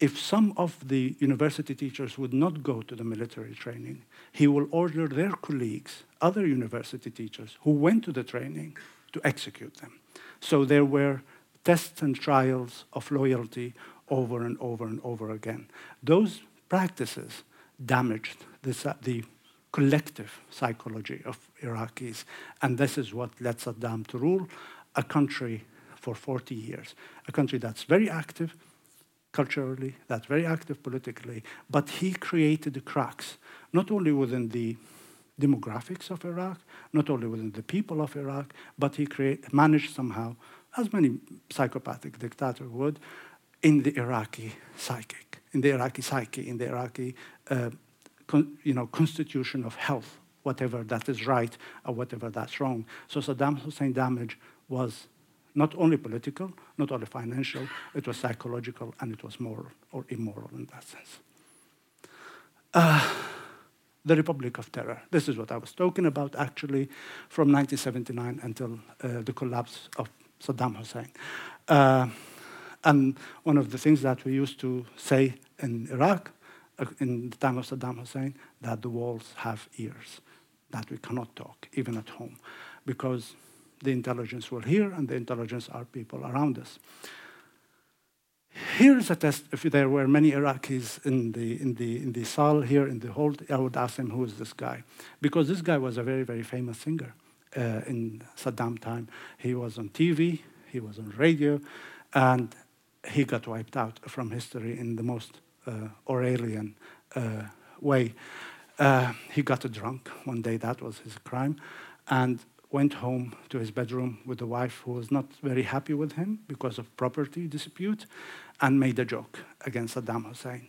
If some of the university teachers would not go to the military training, he will order their colleagues, other university teachers who went to the training, to execute them. So there were tests and trials of loyalty over and over and over again. Those practices damaged uh, the collective psychology of Iraqis, and this is what led Saddam to rule a country for 40 years, a country that's very active culturally, that's very active politically, but he created the cracks, not only within the demographics of Iraq, not only within the people of Iraq, but he create, managed somehow, as many psychopathic dictators would, in the Iraqi psychic, in the Iraqi psyche, in the Iraqi uh, con, you know, constitution of health, whatever that is right or whatever that's wrong. So Saddam Hussein damage was not only political, not only financial, it was psychological and it was moral or immoral in that sense. Uh, the Republic of Terror. This is what I was talking about actually from 1979 until uh, the collapse of Saddam Hussein. Uh, and one of the things that we used to say in Iraq uh, in the time of Saddam Hussein, that the walls have ears, that we cannot talk, even at home, because the intelligence will hear and the intelligence are people around us. Here's a test. If there were many Iraqis in the, in the, in the saal here in the hall, I would ask them, who is this guy? Because this guy was a very, very famous singer uh, in Saddam time. He was on TV, he was on radio, and he got wiped out from history in the most uh, Orwellian uh, way. Uh, he got drunk one day, that was his crime, and went home to his bedroom with a wife who was not very happy with him because of property dispute and made a joke against Saddam Hussein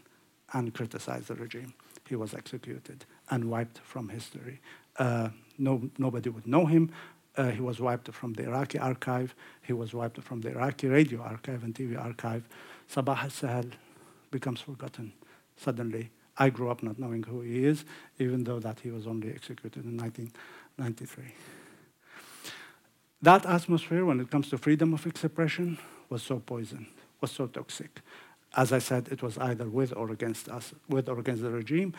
and criticized the regime. He was executed and wiped from history. Uh, no, nobody would know him. Uh, he was wiped from the Iraqi archive. He was wiped from the Iraqi radio archive and TV archive. Sabah al-Sahel becomes forgotten suddenly. I grew up not knowing who he is, even though that he was only executed in 1993. That atmosphere, when it comes to freedom of expression, was so poisoned was so toxic. As I said, it was either with or against us, with or against the regime.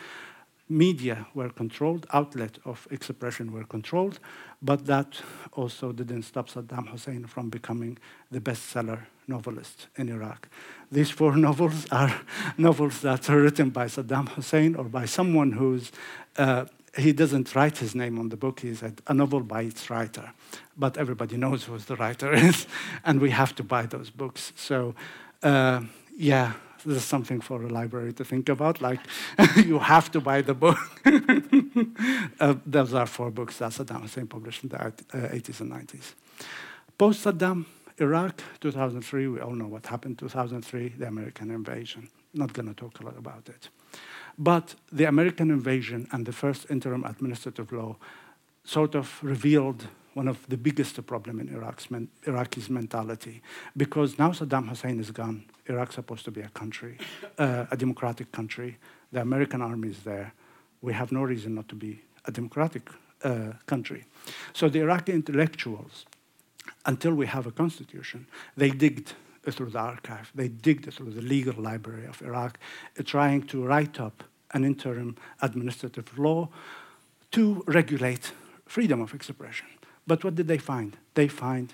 Media were controlled, outlet of expression were controlled, but that also didn't stop Saddam Hussein from becoming the bestseller novelist in Iraq. These four [LAUGHS] novels are novels that are written by Saddam Hussein or by someone who's uh, he doesn't write his name on the book. He said a novel by its writer, but everybody knows who the writer [LAUGHS] is, and we have to buy those books. So, uh, yeah, this is something for a library to think about. Like, [LAUGHS] you have to buy the book. [LAUGHS] uh, those are four books that Saddam Hussein published in the 80s uh, and 90s. Post Saddam, Iraq, 2003, we all know what happened 2003, the American invasion. Not going to talk a lot about it. But the American invasion and the first interim administrative law sort of revealed one of the biggest problem in Iraq's men, Iraqi's mentality, because now Saddam Hussein is gone. Iraq's supposed to be a country, uh, a democratic country. The American army is there. We have no reason not to be a democratic uh, country. So the Iraqi intellectuals, until we have a constitution, they digged through the archive, they digged through the legal library of Iraq, uh, trying to write up an interim administrative law to regulate freedom of expression. But what did they find? They find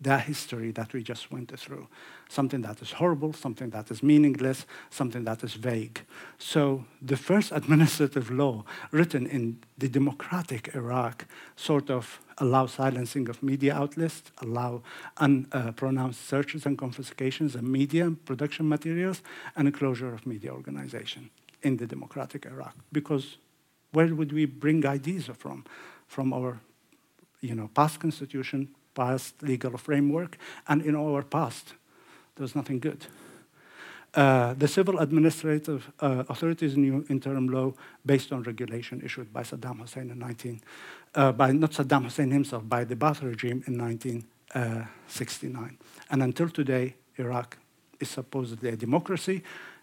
that history that we just went through something that is horrible, something that is meaningless, something that is vague. So the first [LAUGHS] administrative law written in the democratic Iraq sort of allow silencing of media outlets, allow unpronounced searches and confiscations of media production materials, and a closure of media organization in the democratic Iraq. Because where would we bring ideas from? From our you know, past constitution, past legal framework, and in our past, there's nothing good. Uh, the civil administrative uh, authorities new interim law based on regulation issued by Saddam Hussein in 19, uh, by not Saddam Hussein himself, by the Ba'ath regime in 1969. And until today, Iraq is supposedly a democracy.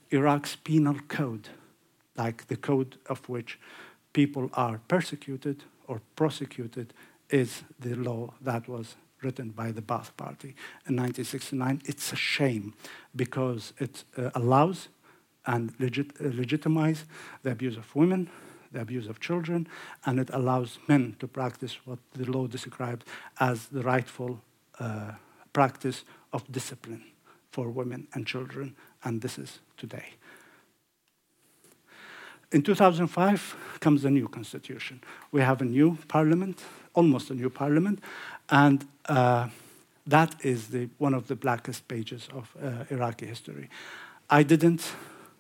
Iraq's penal code, like the code of which people are persecuted or prosecuted, is the law that was written by the Ba'ath Party in 1969. It's a shame because it uh, allows and legit uh, legitimizes the abuse of women, the abuse of children, and it allows men to practice what the law describes as the rightful uh, practice of discipline for women and children, and this is today. In 2005 comes a new constitution. We have a new parliament, almost a new parliament, and uh, that is the, one of the blackest pages of uh, Iraqi history. I didn't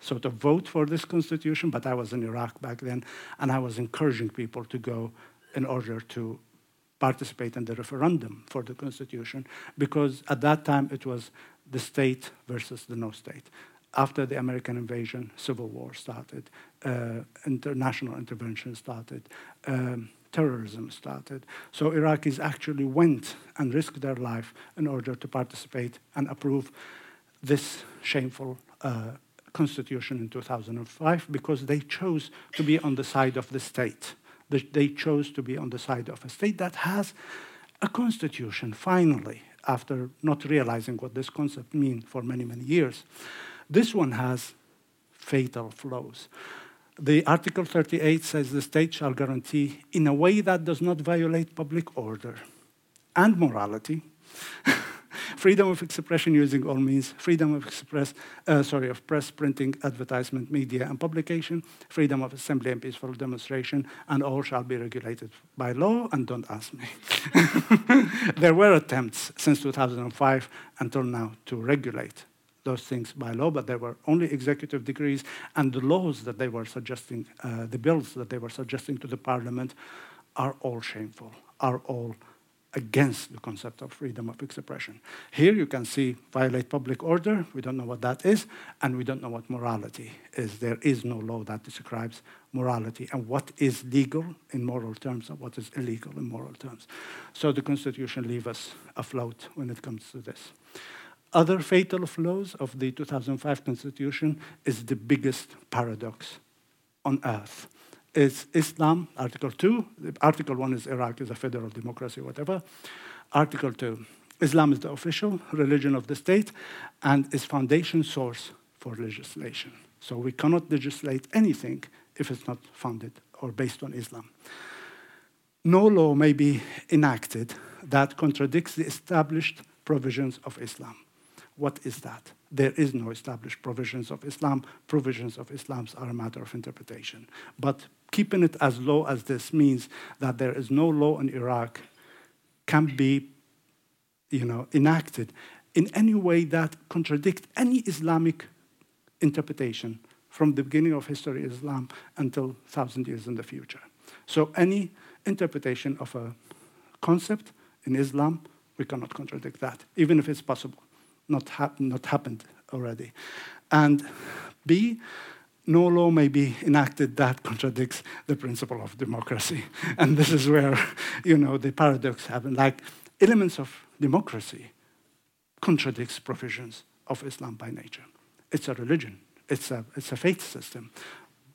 sort of vote for this constitution, but I was in Iraq back then, and I was encouraging people to go in order to participate in the referendum for the constitution, because at that time it was the state versus the no state. After the American invasion, civil war started, uh, international intervention started. Um, terrorism started. So Iraqis actually went and risked their life in order to participate and approve this shameful uh, constitution in 2005 because they chose to be on the side of the state. They chose to be on the side of a state that has a constitution, finally, after not realizing what this concept means for many, many years. This one has fatal flaws the Article 38 says the state shall guarantee, in a way that does not violate public order and morality, [LAUGHS] freedom of expression using all means, freedom of express, uh, sorry, of press, printing, advertisement, media, and publication, freedom of assembly and peaceful demonstration, and all shall be regulated by law. And don't ask me. [LAUGHS] there were attempts since 2005 until now to regulate those things by law, but there were only executive decrees, and the laws that they were suggesting, uh, the bills that they were suggesting to the parliament, are all shameful, are all against the concept of freedom of expression. Here you can see violate public order, we don't know what that is, and we don't know what morality is. There is no law that describes morality and what is legal in moral terms and what is illegal in moral terms. So the Constitution leaves us afloat when it comes to this. Other fatal flaws of the 2005 Constitution is the biggest paradox on earth. Is Islam, Article 2, Article 1 is Iraq is a federal democracy, whatever. Article 2, Islam is the official religion of the state and is foundation source for legislation. So we cannot legislate anything if it's not founded or based on Islam. No law may be enacted that contradicts the established provisions of Islam. What is that? There is no established provisions of Islam. Provisions of Islam are a matter of interpretation. But keeping it as low as this means that there is no law in Iraq can be you know, enacted in any way that contradicts any Islamic interpretation from the beginning of history of Islam until thousand years in the future. So any interpretation of a concept in Islam We cannot contradict that, even if it's possible, not, hap- not happened already. And B, no law may be enacted that contradicts the principle of democracy. And this is where, you know, the paradox happens. Like elements of democracy contradicts provisions of Islam by nature. It's a religion. It's a, it's a faith system.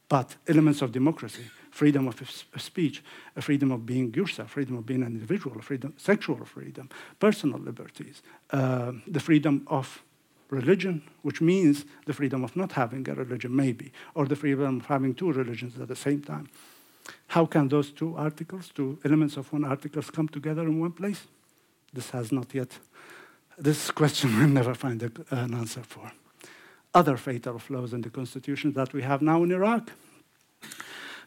But elements of democracy, freedom of speech, a freedom of being yourself, freedom of being an individual, freedom, sexual freedom, personal liberties, uh, the freedom of religion, which means the freedom of not having a religion, maybe, or the freedom of having two religions at the same time. How can those two articles, two elements of one article, come together in one place? This has not yet, this question [LAUGHS] we'll never find a, an answer for. Other fatal flaws in the constitution that we have now in Iraq.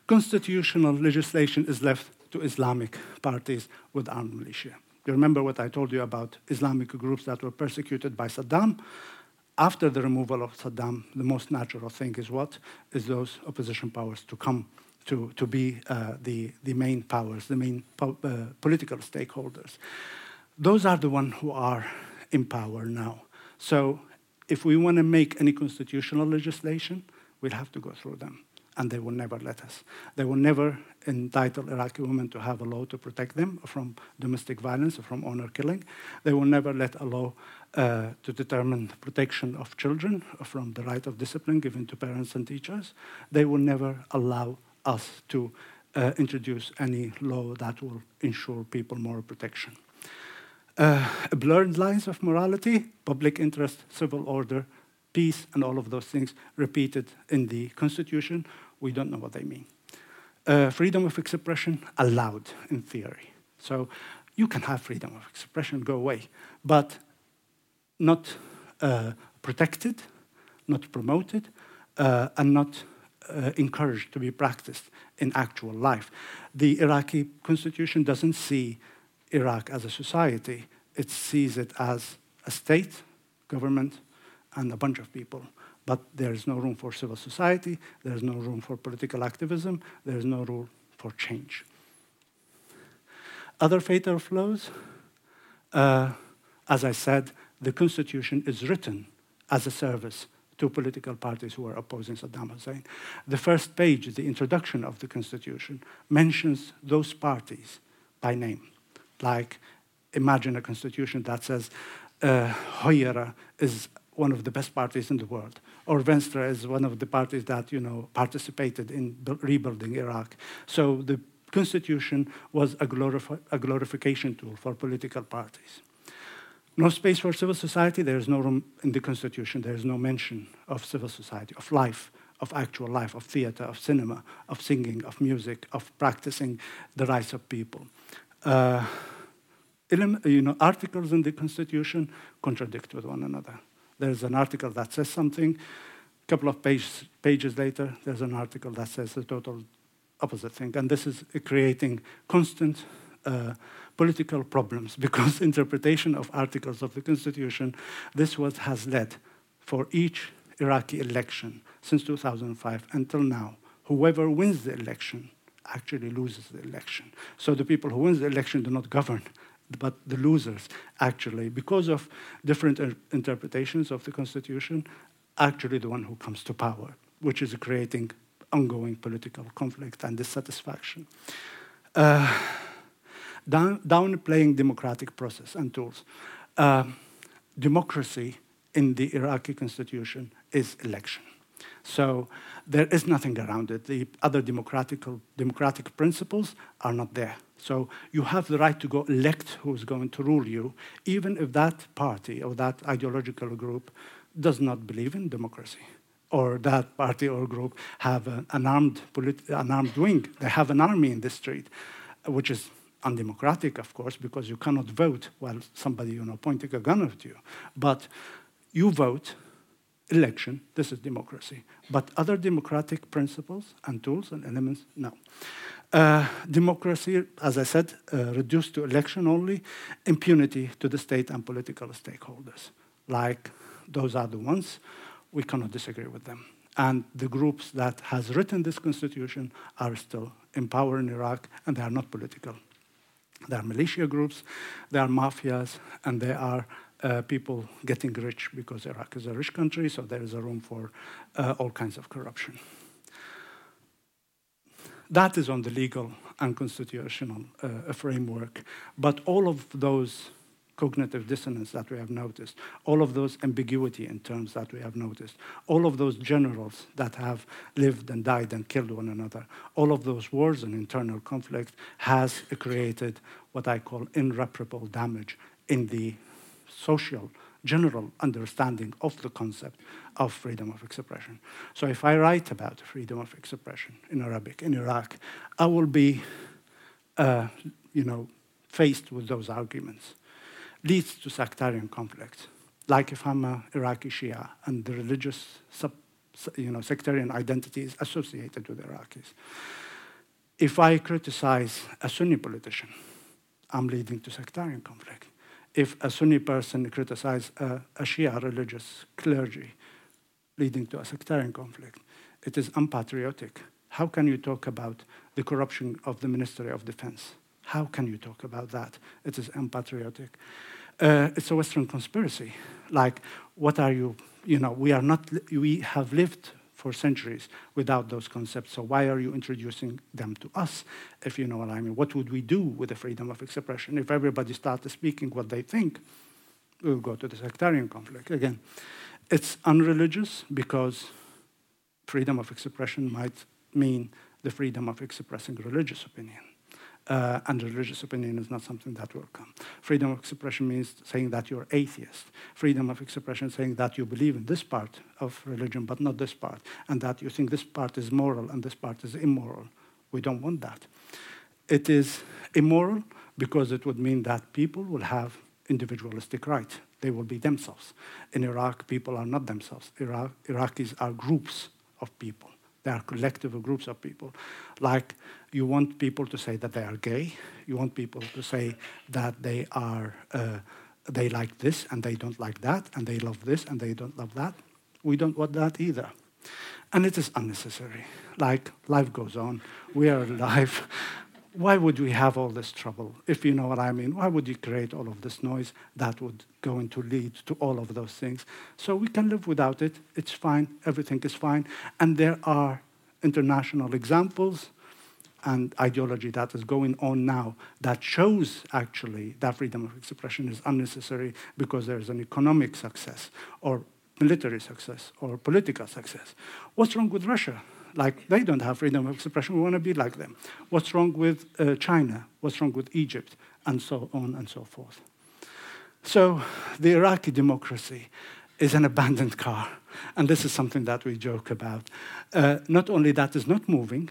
Constitutional legislation is left to Islamic parties with armed militia. You remember what I told you about Islamic groups that were persecuted by Saddam? After the removal of Saddam, the most natural thing is what? Is those opposition powers to come to, to be uh, the, the main powers, the main po uh, political stakeholders. Those are the ones who are in power now. So if we want to make any constitutional legislation, we'll have to go through them and they will never let us. They will never entitle Iraqi women to have a law to protect them from domestic violence or from honor killing. They will never let a law uh, to determine protection of children from the right of discipline given to parents and teachers. They will never allow us to uh, introduce any law that will ensure people more protection. Uh, blurred lines of morality, public interest, civil order, peace, and all of those things repeated in the Constitution we don't know what they mean. Uh, freedom of expression allowed in theory. So you can have freedom of expression, go away, but not uh, protected, not promoted, uh, and not uh, encouraged to be practiced in actual life. The Iraqi constitution doesn't see Iraq as a society, it sees it as a state, government, and a bunch of people but there is no room for civil society, there is no room for political activism, there is no room for change. Other fatal flaws, uh, as I said, the constitution is written as a service to political parties who are opposing Saddam Hussein. The first page, the introduction of the constitution, mentions those parties by name. Like, imagine a constitution that says uh, Høyre is one of the best parties in the world. Or Venstre is one of the parties that, you know, participated in rebuilding Iraq. So the constitution was a, glorifi a glorification tool for political parties. No space for civil society. There is no room in the constitution. There is no mention of civil society, of life, of actual life, of theater, of cinema, of singing, of music, of practicing the rights of people. Uh, you know, articles in the Constitution contradict with one another. There's an article that says something. A couple of page, pages later, there's an article that says the total opposite thing. And this is creating constant uh, political problems [LAUGHS] because interpretation of articles of the Constitution, this what has led for each Iraqi election since 2005 until now, whoever wins the election actually loses the election. So the people who win the election do not govern but the losers actually, because of different interpretations of the Constitution, actually the one who comes to power, which is creating ongoing political conflict and dissatisfaction. Uh, down, downplaying democratic process and tools. Uh, democracy in the Iraqi constitution is election. So there is nothing around it. The other democratic, democratic principles are not there. So you have the right to go elect who's going to rule you, even if that party or that ideological group does not believe in democracy, or that party or group have an, armed an armed wing. They have an army in the street, which is undemocratic, of course, because you cannot vote while somebody you know pointing a gun at you. But you vote election. This is democracy. But other democratic principles and tools and elements, no. Uh, democracy, as I said, uh, reduced to election only, impunity to the state and political stakeholders. Like those are the ones, we cannot disagree with them. And the groups that has written this constitution are still in power in Iraq, and they are not political. They are militia groups, they are mafias, and they are uh, people getting rich because Iraq is a rich country, so there is a room for uh, all kinds of corruption. That is on the legal and constitutional uh, framework. But all of those cognitive dissonance that we have noticed, all of those ambiguity in terms that we have noticed, all of those generals that have lived and died and killed one another, all of those wars and internal conflict has created what I call irreparable damage in the social general understanding of the concept of freedom of expression. So if I write about freedom of expression in Arabic in Iraq, I will be, uh, you know, faced with those arguments. Leads to sectarian conflict. Like if I'm an Iraqi Shia and the religious, sub, you know, sectarian identity is associated with Iraqis. If I criticize a Sunni politician, I'm leading to sectarian conflict if a Sunni person criticizes a, a Shia religious clergy, leading to a sectarian conflict. It is unpatriotic. How can you talk about the corruption of the Ministry of Defense? How can you talk about that? It is unpatriotic. Uh, it's a Western conspiracy. Like, what are you? You know, we are not. We have lived for centuries without those concepts. So why are you introducing them to us, if you know what I mean? What would we do with the freedom of expression? If everybody started speaking what they think, we'll go to the sectarian conflict. Again, it's unreligious because freedom of expression might mean the freedom of expressing religious opinion uh, and religious opinion is not something that will come. Freedom of expression means saying that you're atheist. Freedom of expression saying that you believe in this part of religion but not this part, and that you think this part is moral and this part is immoral. We don't want that. It is immoral because it would mean that people will have individualistic rights. They will be themselves. In Iraq, people are not themselves. Iraq, Iraqis are groups of people. They are collective groups of people. Like you want people to say that they are gay. You want people to say that they are uh, they like this and they don't like that, and they love this and they don't love that. We don't want that either. And it is unnecessary. Like life goes on. We are [LAUGHS] alive. Why would we have all this trouble? If you know what I mean, why would you create all of this noise that would going to lead to all of those things? So we can live without it. It's fine. Everything is fine. And there are international examples and ideology that is going on now that shows actually that freedom of expression is unnecessary because there is an economic success or military success or political success. What's wrong with Russia? Like, they don't have freedom of expression. We want to be like them. What's wrong with uh, China? What's wrong with Egypt? And so on and so forth. So, the Iraqi democracy is an abandoned car. And this is something that we joke about. Uh, not only that is not moving,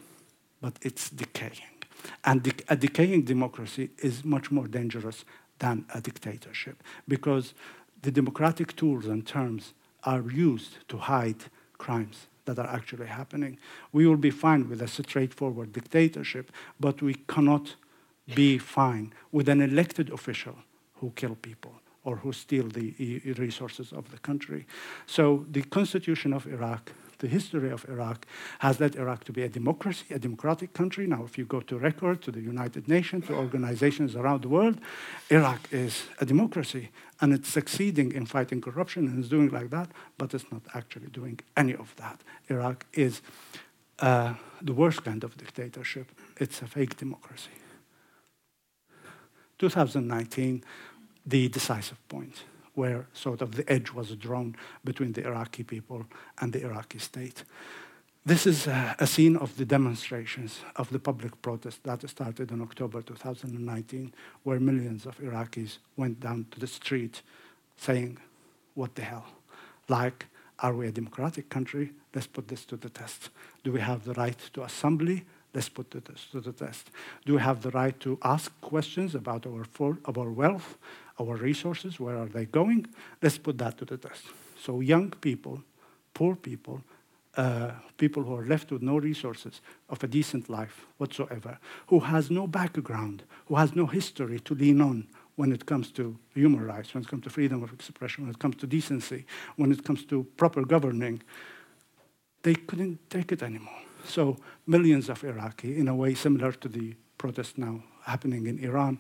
but it's decaying. And de a decaying democracy is much more dangerous than a dictatorship because the democratic tools and terms are used to hide crimes that are actually happening. We will be fine with a straightforward dictatorship, but we cannot be fine with an elected official who kill people or who steal the eh, resources of the country. So the constitution of Iraq the history of Iraq has led Iraq to be a democracy, a democratic country. Now, if you go to record, to the United Nations, to organizations around the world, Iraq is a democracy and it's succeeding in fighting corruption and is doing like that, but it's not actually doing any of that. Iraq is uh, the worst kind of dictatorship. It's a fake democracy. 2019, the decisive point where sort of the edge was drawn between the Iraqi people and the Iraqi state. This is a, a scene of the demonstrations of the public protest that started in October 2019, where millions of Iraqis went down to the street saying, What the hell? Like, are we a democratic country? Let's put this to the test. Do we have the right to assembly? Let's put this to the test. Do we have the right to ask questions about our, for, our wealth, our resources, where are they going? Let's put that to the test. So young people, poor people, uh, people who are left with no resources of a decent life whatsoever, who has no background, who has no history to lean on when it comes to human rights, when it comes to freedom of expression, when it comes to decency, when it comes to proper governing, they couldn't take it anymore. So millions of Iraqi, in a way similar to the protest now happening in Iran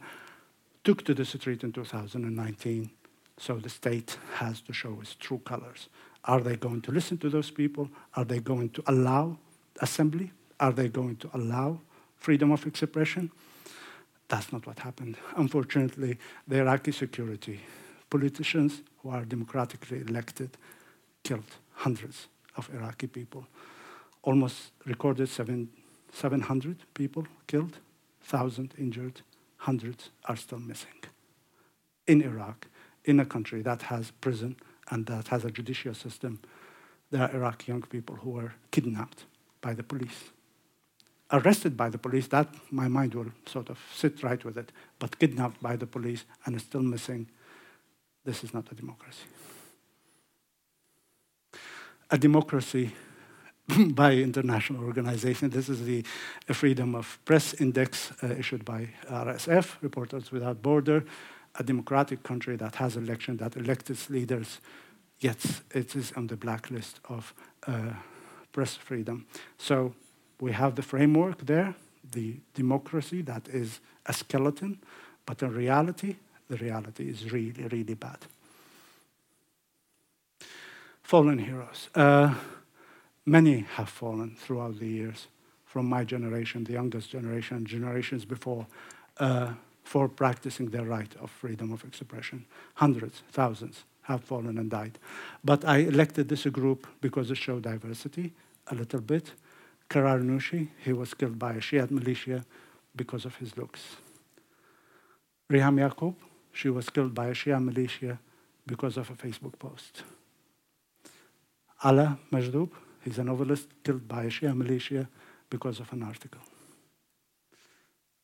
took to the street in 2019. So the state has to show its true colors. Are they going to listen to those people? Are they going to allow assembly? Are they going to allow freedom of expression? That's not what happened. Unfortunately, the Iraqi security politicians who are democratically elected killed hundreds of Iraqi people. Almost recorded seven, 700 people killed, 1,000 injured, hundreds are still missing. In Iraq, in a country that has prison and that has a judicial system, there are Iraqi young people who were kidnapped by the police. Arrested by the police, that my mind will sort of sit right with it, but kidnapped by the police and still missing. This is not a democracy. A democracy [COUGHS] by international organization. This is the Freedom of Press Index uh, issued by RSF, Reporters Without Border, a democratic country that has election, that elects its leaders, yet it is on the blacklist of uh, press freedom. So we have the framework there, the democracy that is a skeleton, but in reality, the reality is really, really bad. Fallen heroes. Uh, many have fallen throughout the years from my generation, the youngest generation, generations before, uh, for practicing their right of freedom of expression. Hundreds, thousands have fallen and died. But I elected this group because it showed diversity a little bit. Karar Nushi, he was killed by a Shiite militia because of his looks. Riham Yaqub, she was killed by a Shia militia because of a Facebook post. Ala Majdoub, he's a novelist killed by a Shia militia because of an article.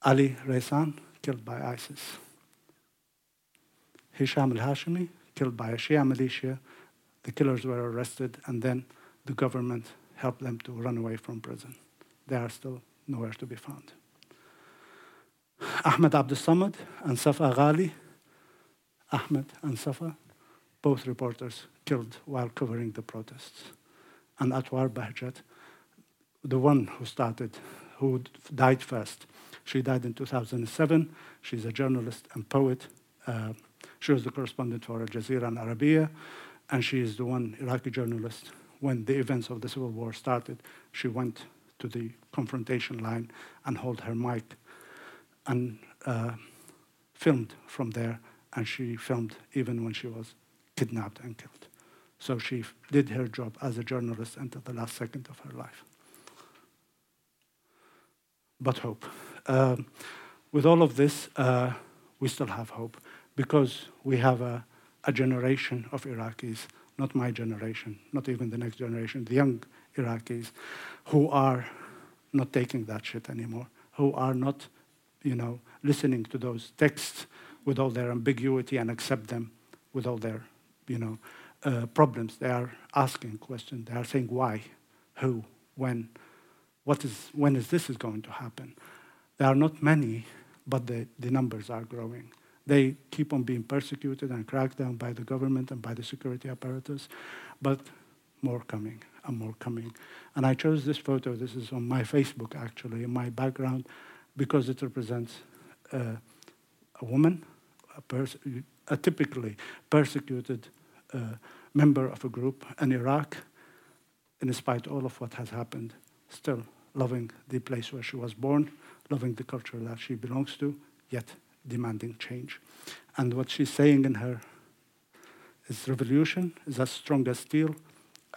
Ali Raysan, killed by ISIS. Hisham al Hashimi, killed by a Shia militia. The killers were arrested, and then the government helped them to run away from prison. They are still nowhere to be found. Ahmed Abdul Samad and Safa Ghali, Ahmed and Safa, both reporters killed while covering the protests. And Atwar Bahjat, the one who started, who died first. She died in 2007. She's a journalist and poet. Uh, she was the correspondent for Al Jazeera and Arabiya, and she is the one Iraqi journalist. When the events of the civil war started, she went to the confrontation line and held her mic and uh, filmed from there, and she filmed even when she was kidnapped and killed. So she did her job as a journalist until the last second of her life. But hope. Um, with all of this, uh, we still have hope because we have a, a generation of Iraqis, not my generation, not even the next generation, the young Iraqis, who are not taking that shit anymore, who are not, you know, listening to those texts with all their ambiguity and accept them with all their, you know, uh, problems. They are asking questions. They are saying why, who, when, what is, when is this is going to happen? There are not many, but the, the numbers are growing. They keep on being persecuted and cracked down by the government and by the security apparatus, but more coming and more coming. And I chose this photo, this is on my Facebook actually, in my background, because it represents uh, a woman, a, a typically persecuted member of a group in Iraq, in spite of all of what has happened, still loving the place where she was born, loving the culture that she belongs to, yet demanding change. And what she's saying in her is revolution is as strong as steel,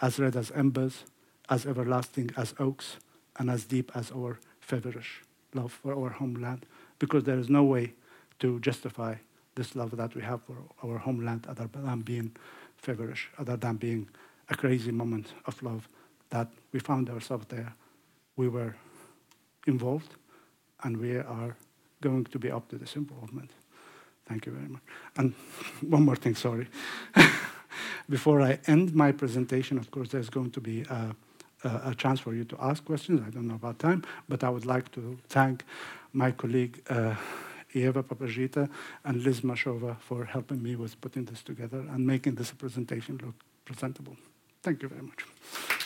as red as embers, as everlasting as oaks, and as deep as our feverish love for our homeland, because there is no way to justify this love that we have for our homeland other than being feverish, other than being a crazy moment of love that we found ourselves there. We were involved, and we are going to be up to this involvement. Thank you very much. And [LAUGHS] one more thing, sorry. [LAUGHS] Before I end my presentation, of course, there's going to be a, a, a, chance for you to ask questions. I don't know about time, but I would like to thank my colleague uh, Eva Papagita and Liz Mashova for helping me with putting this together and making this presentation look presentable. Thank you very much.